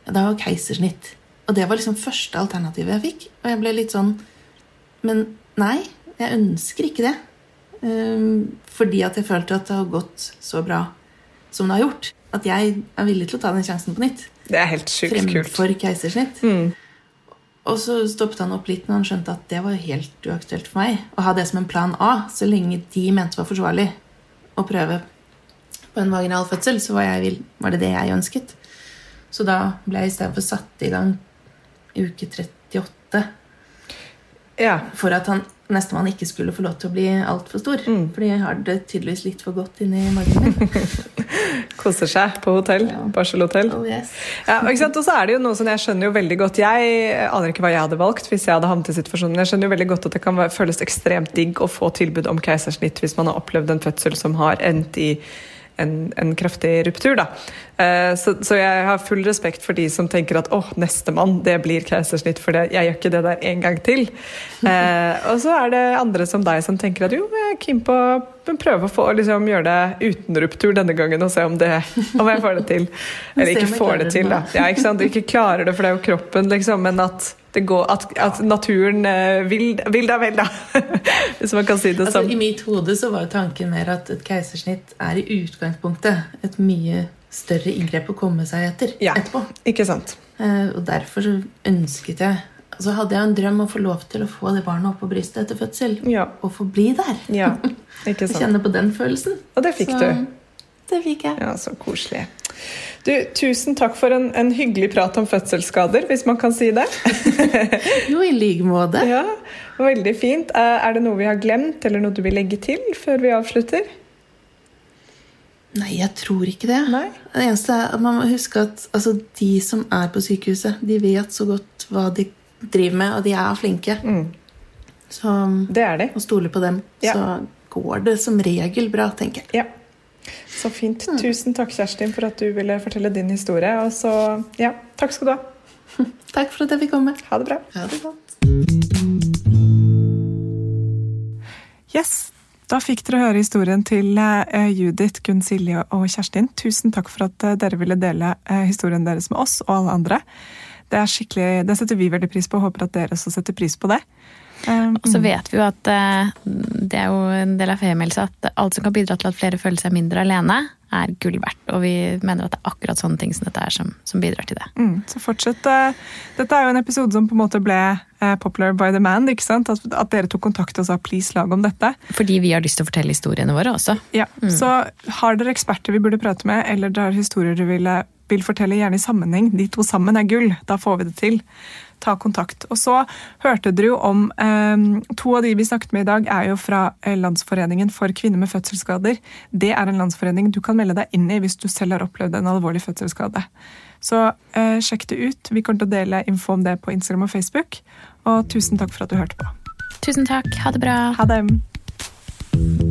S6: ja, Det er jo keisersnitt. Og det var liksom første alternativet jeg fikk. Og jeg ble litt sånn Men nei, jeg ønsker ikke det. Ehm, fordi at jeg følte at det har gått så bra som det har gjort. At jeg er villig til å ta den sjansen på nytt.
S2: Det er helt sykt kult.
S6: Fremfor keisersnitt.
S2: Mm.
S6: Og så stoppet han opp litt når han skjønte at det var helt uaktuelt for meg å ha det som en plan A, så lenge de mente var forsvarlig å prøve på en vaginal fødsel, så var, jeg, var det det jeg ønsket. Så da ble jeg istedenfor satt i gang i uke 38
S2: Ja.
S6: for at han nestemann ikke skulle få lov til å bli altfor stor. Fordi jeg har det tydeligvis litt for godt inni magen.
S2: Koser seg på hotell.
S6: Ja.
S2: Barselhotell.
S6: Oh, yes.
S2: Ja, og så er det jo noe som jeg skjønner jo veldig godt. Jeg aner ikke hva jeg hadde valgt hvis jeg hadde havnet i situasjonen. Jeg skjønner jo veldig godt at det kan være- føles ekstremt digg å få tilbud om keisersnitt hvis man har opplevd en fødsel som har endt i en, en kraftig ruptur. Da. Eh, Så, så jeg har full respekt for de som tenker at åh, nestemann, det blir keisersnitt, for det, jeg gjør ikke det der en gang til. Eh, og så er det andre som deg som tenker at jo, jeg er keen på å prøve å få, liksom, gjøre det uten ruptur denne gangen og se om, det, om jeg får det til. Eller ikke får det til, da. Ja, ikke sant? Ikke klarer det, for det er jo kroppen, liksom, men at, det går, at, at naturen eh, vil, vil deg vel, da. Hvis man kan si det
S6: Altså,
S2: sånn.
S6: I mitt hode så var jo tanken mer at et keisersnitt er i utgangspunktet et mye større inngrep å komme seg etter
S2: Ja.
S6: etterpå.
S2: Ikke sant?
S6: Eh, og derfor så ønsket jeg Altså hadde jeg en drøm om å få lov til å få det barnet opp på brystet etter fødsel.
S2: Ja.
S6: Og få bli der.
S2: ja. Ikke sant.
S6: Kjenne på den følelsen.
S2: Og det fikk
S6: Så
S2: du.
S6: det fikk jeg.
S2: Ja, så koselig. Du, tusen takk for en, en hyggelig prat om fødselsskader, hvis man kan si det.
S6: Jo, i like måte.
S2: ja, Veldig fint. Eh, Er det noe vi har glemt, eller noe du vil legge til før vi avslutter?
S6: Nei, jeg tror ikke det.
S2: Nei.
S6: Det eneste er at man må huske at altså, de som er på sykehuset, de vet så godt hva de driver med, og de er flinke.
S2: Mm.
S6: Så
S2: Det er de.
S6: å stole på dem,
S2: Ja.
S6: så går det som regel bra, tenker jeg.
S2: Ja. Så fint. Tusen takk, Kjerstin, for at du ville fortelle din historie. Og så, ja, takk skal du ha.
S6: Takk for at jeg fikk komme.
S2: Ha det bra.
S6: Ha det godt.
S2: Yes, da fikk dere høre historien til eh, Judith, Gunn Silje og Kjerstin. Tusen takk for at eh, dere ville dele eh, historien deres med oss og alle andre. Det, er det setter vi veldig pris på, og håper at dere også setter pris på det. Um,
S1: Og så vet vi jo at det er jo en del av femielse at alt som kan bidra til at flere føler seg mindre alene, er gull verdt. Og vi mener at det er akkurat sånne ting som dette er som, som bidrar til det.
S2: Mm, så fortsett. eh, Dette er jo en episode som på en måte ble eh, popular by the man. ikke sant? At, at dere tok kontakt og sa 'please, lag om dette'.
S1: Fordi vi har lyst til å fortelle historiene våre også.
S2: Ja, Så har dere eksperter vi burde prate med, eller dere har historier du vil, vil fortelle, gjerne i sammenheng. De to sammen er gull. Da får vi det til. Ta kontakt. Og så hørte dere jo om eh, To av de vi snakket med i dag, er jo fra eh, Landsforeningen for kvinner med fødselsskader. Det er en landsforening du kan melde deg inn i hvis du selv har opplevd en alvorlig fødselsskade. Så eh, sjekk det ut. Vi kommer til å dele info om det på Instagram og Facebook. Og tusen takk for at du hørte på.
S1: Tusen takk. Ha det bra.
S2: Ha det.